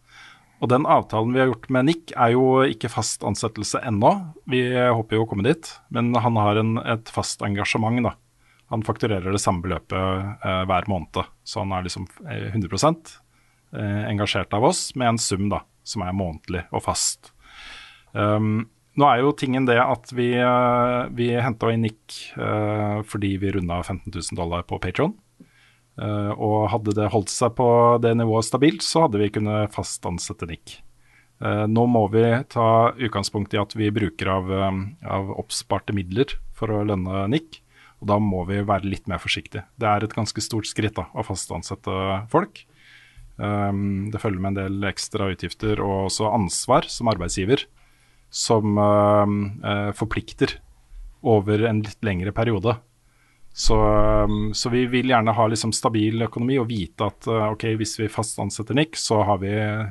Og den avtalen vi har gjort med Nick er jo ikke fast ansettelse ennå. Vi håper jo å komme dit, men han har en, et fast engasjement, da. Han fakturerer det samme beløpet eh, hver måned, så han er liksom eh, 100 eh, engasjert av oss med en sum da, som er månedlig og fast. Um, nå er jo tingen det at vi, uh, vi henta inn Nick uh, fordi vi runda 15 000 dollar på Patron. Eh, og hadde det holdt seg på det nivået stabilt, så hadde vi kunnet fast ansette Nick. Eh, nå må vi ta utgangspunkt i at vi bruker av, eh, av oppsparte midler for å lønne Nick. Og da må vi være litt mer forsiktige. Det er et ganske stort skritt da, å fast ansette folk. Det følger med en del ekstra utgifter og også ansvar som arbeidsgiver, som forplikter over en litt lengre periode. Så, um, så vi vil gjerne ha liksom stabil økonomi og vite at uh, ok, hvis vi fast ansetter Nick, så har vi uh,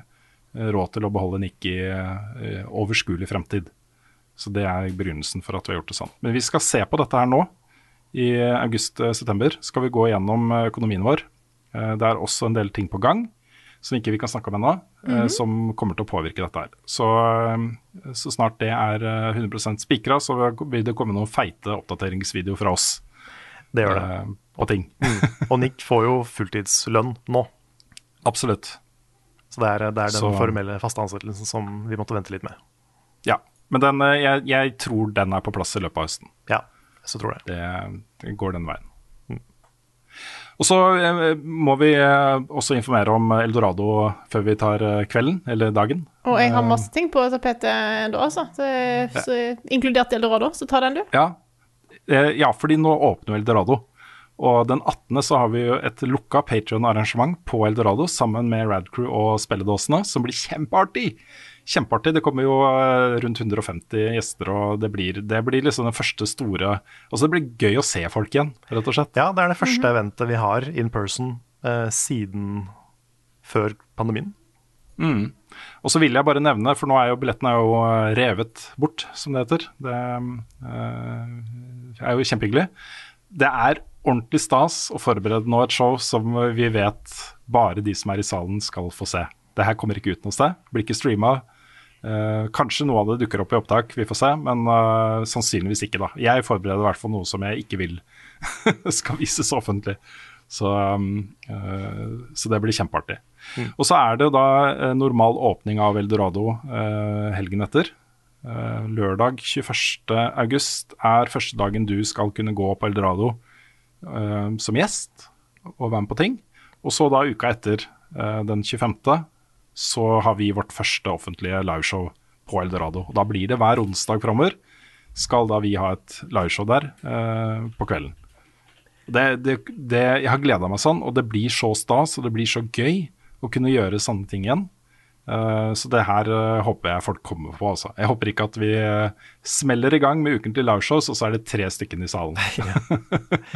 råd til å beholde Nick i uh, overskuelig fremtid. Så det er begrunnelsen for at vi har gjort det sånn. Men vi skal se på dette her nå. I august-september skal vi gå gjennom økonomien vår. Det er også en del ting på gang som ikke vi kan snakke om ennå, mm -hmm. som kommer til å påvirke dette her. Så, um, så snart det er uh, 100% spikra, så vil det komme noen feite oppdateringsvideoer fra oss. Det gjør det. og på ting. Mm. Og Nick får jo fulltidslønn nå. Absolutt. Så det er, det er den Så- formelle faste ansettelsen som vi måtte vente litt med. Ja. Men den, eh, jeg, jeg tror den er på plass i løpet av høsten. Ja, så tror jeg. Det, det går den veien. Og så eh, må vi eh, også informere om Eldorado før vi tar eh, kvelden, eller dagen. Og jeg har Eh, masse ting på tapetet da, altså. Ja. så, inkludert Eldorado, så ta den, du. Ja, eh, ja fordi nå åpner jo Eldorado. Og den 18. så har vi jo et lukka Patrion-arrangement på Eldorado sammen med Radcrew og spilledåsene, som blir kjempeartig! Kjempeartig. Det kommer jo eh, rundt 150 gjester, og det blir, det blir liksom den første store Altså det blir gøy å se folk igjen, rett og slett. Ja, det er det første eventet vi har in person eh, siden før pandemien. Mm. Og så vil jeg bare nevne, for nå er jo billettene er jo eh, revet bort, som det heter. Det eh, er jo kjempehyggelig. Det er ordentlig stas å forberede nå et show som vi vet bare de som er i salen skal få se. Det her kommer ikke ut noe sted, blir ikke streama. Uh, kanskje noe av det dukker opp i opptak, vi får se, men uh, sannsynligvis ikke. da. Jeg forbereder i hvert fall noe som jeg ikke vil <laughs> skal vises offentlig. Så, um, uh, så det blir kjempeartig. Og så er det da eh, normal åpning av Eldorado eh, helgen etter. Eh, lørdag 21. august er første dagen du skal kunne gå på Eldorado uh, som gjest og være med på ting. Og så da uka etter, uh, den 25., så har vi vårt første offentlige liveshow på Eldorado. Og da blir det hver onsdag framover skal da vi ha et liveshow der uh, på kvelden. Det, det, det, jeg har gleda meg sånn, og det blir så stas og det blir så gøy å kunne gjøre sånne ting igjen. Eh, så det her eh, håper jeg folk kommer på. Altså. Jeg håper ikke at vi eh, smeller i gang med ukentlige liveshows, og så er det tre stykker i salen. <laughs> <laughs>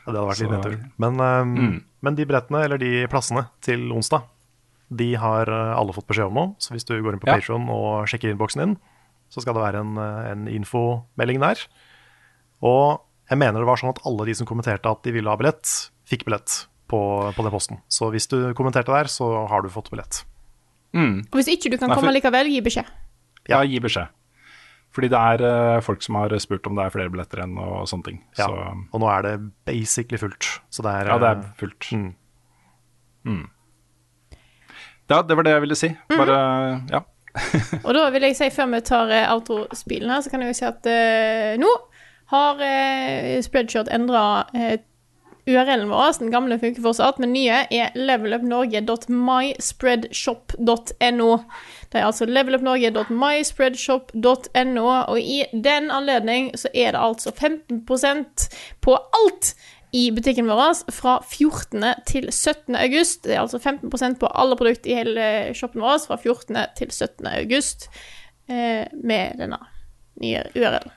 Ja, det hadde vært litt nedtur. Men, eh, Mm. men de brettene, eller de plassene til onsdag, de har alle fått beskjed om nå. Så hvis du går inn på Ja. Patreon og sjekker innboksen din, så skal det være en, en infomelding der. Og jeg mener det var sånn at alle de som kommenterte at de ville ha billett, fikk billett på, på den posten. Så hvis du kommenterte der, så har du fått billett. Mm. Og hvis ikke du kan Nei, for- komme likevel, gi beskjed. Ja, gi beskjed. Fordi det er uh, folk som har spurt om det er flere billetter enn og sånne ting. Ja. Så Og nå er det basically fullt. Så det er, ja, det er eh, fullt. Mm. Mm. Ja, det var det jeg ville si. Bare ja. <laughs> Og da vil jeg si, før vi tar eh, outro-spillene, så kan jeg jo si at uh, nå har uh, Spreadshirt endra URL-en vår. Den gamle funker fortsatt, men nye er levelupnorge.myspreadshop.no. Det er altså levelupnorge.myspreadshop.no, og i den anledning så er det altså 15% på alt i butikken vår fra 14. til 17. august. Det er altså 15% på alle produkter i hele shoppen vår fra 14. til 17. august eh, med denne nye URL.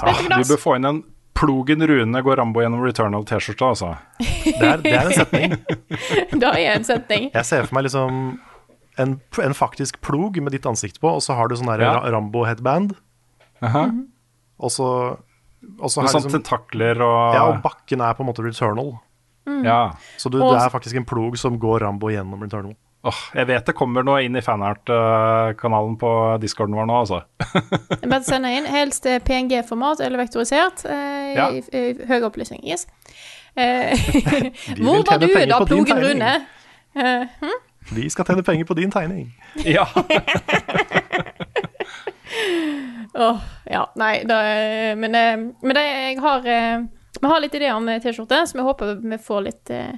Ah, vi bør få inn en Plogen Rune går Rambo gjennom Returnal T-skjorta, altså. Det er, det er en setning. <laughs> Det er en setning. Jeg ser for meg liksom en, en faktisk plog med ditt ansikt på, og så har du sånn Ja. Rambo-headband. Aha. Og så, og så har sånn liksom, tentakler og Ja, og bakken er på en måte Returnal. Mm. Ja. Så du, du er faktisk en plog som går Rambo gjennom Returnal. Åh, jeg vet det kommer noe inn i fanart-kanalen på discorden vår nå, altså. <laughs> Bare sende inn. Helst eh, PNG-format eller vektorisert. Eh, Ja. i, i høy opplysning. Yes. Eh, <laughs> hvor var du da, plogen. Rune? Eh, hm? Vi skal tjene penger på din tegning. <laughs> Ja. Åh, ja, nei, da, eh, men, men det, jeg har Vi har litt ideer om T-skjorte, som jeg håper vi får litt eh,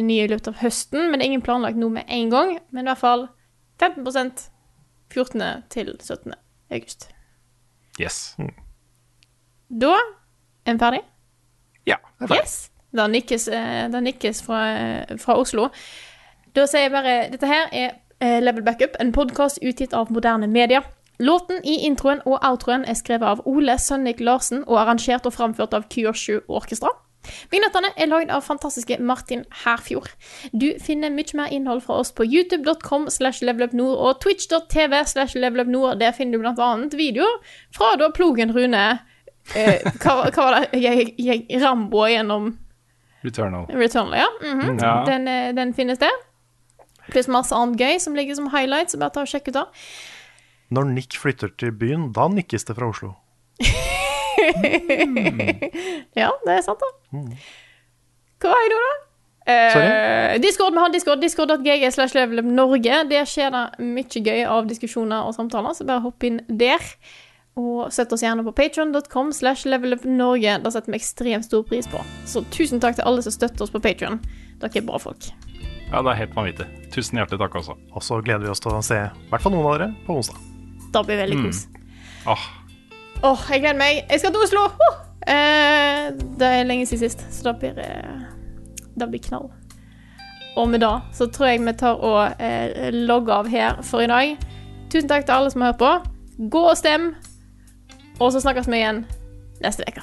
nye i løpet av høsten. Men det er ingen planlagt noe med en gang. Men i hvert fall 15 14. til 17. august. Yes. Da er vi ferdig. Ja. Yes. Da nikkes, eh, da nikkes fra, eh, fra Oslo. Da sier jeg bare Dette her er eh, Level Backup, en podkast utgitt av moderne medier. Låten i introen og outroen er skrevet av Ole Sønnik Larsen og arrangert og framført av Kyoshu Orkestra. Vignettene er lagd av fantastiske Martin Herfjord. Du finner mye mer innhold fra oss på youtube.com slash levelupnord og twitch.tv slash levelupnord. Der finner du annet videoer fra da plogen Rune eh, hva, hva var det? Jeg, jeg, Rambo gjennom Returnal. Returnal, ja. Mhm. Ja. Den, eh, den finnes der. Pluss masse annet gøy som ligger som highlights. så Bare ta og sjekk ut det. Når Nick flytter til byen, da nikkes det fra Oslo. <laughs> <laughs> Ja, det er sant, da. Hva er det nå, da? Eh, Discord, vi har Discord, discord.gg slash levelupnorge. Der skjer det mye gøy av diskusjoner og samtaler, så bare hopp inn der. Og støtt oss gjerne på patreon.com slash levelupnorge. Det setter vi ekstremt stor pris på. Så tusen takk til alle som støtter oss på Patreon. Dere er bra folk. Ja, det er helt vanvittig. Tusen hjertelig takk også. Og så gleder vi oss til å se i hvert fall noen av dere på onsdag. Det blir veldig Mm. kos. Åh, oh, jeg gleder meg. Jeg skal til Oslo! Oh! Eh, det er lenge siden sist, så det blir, eh, det blir knall. Og med det så tror jeg vi tar og eh, logger av her for i dag. Tusen takk til alle som har hørt på. Gå og stem, og så snakkes vi igjen neste uke.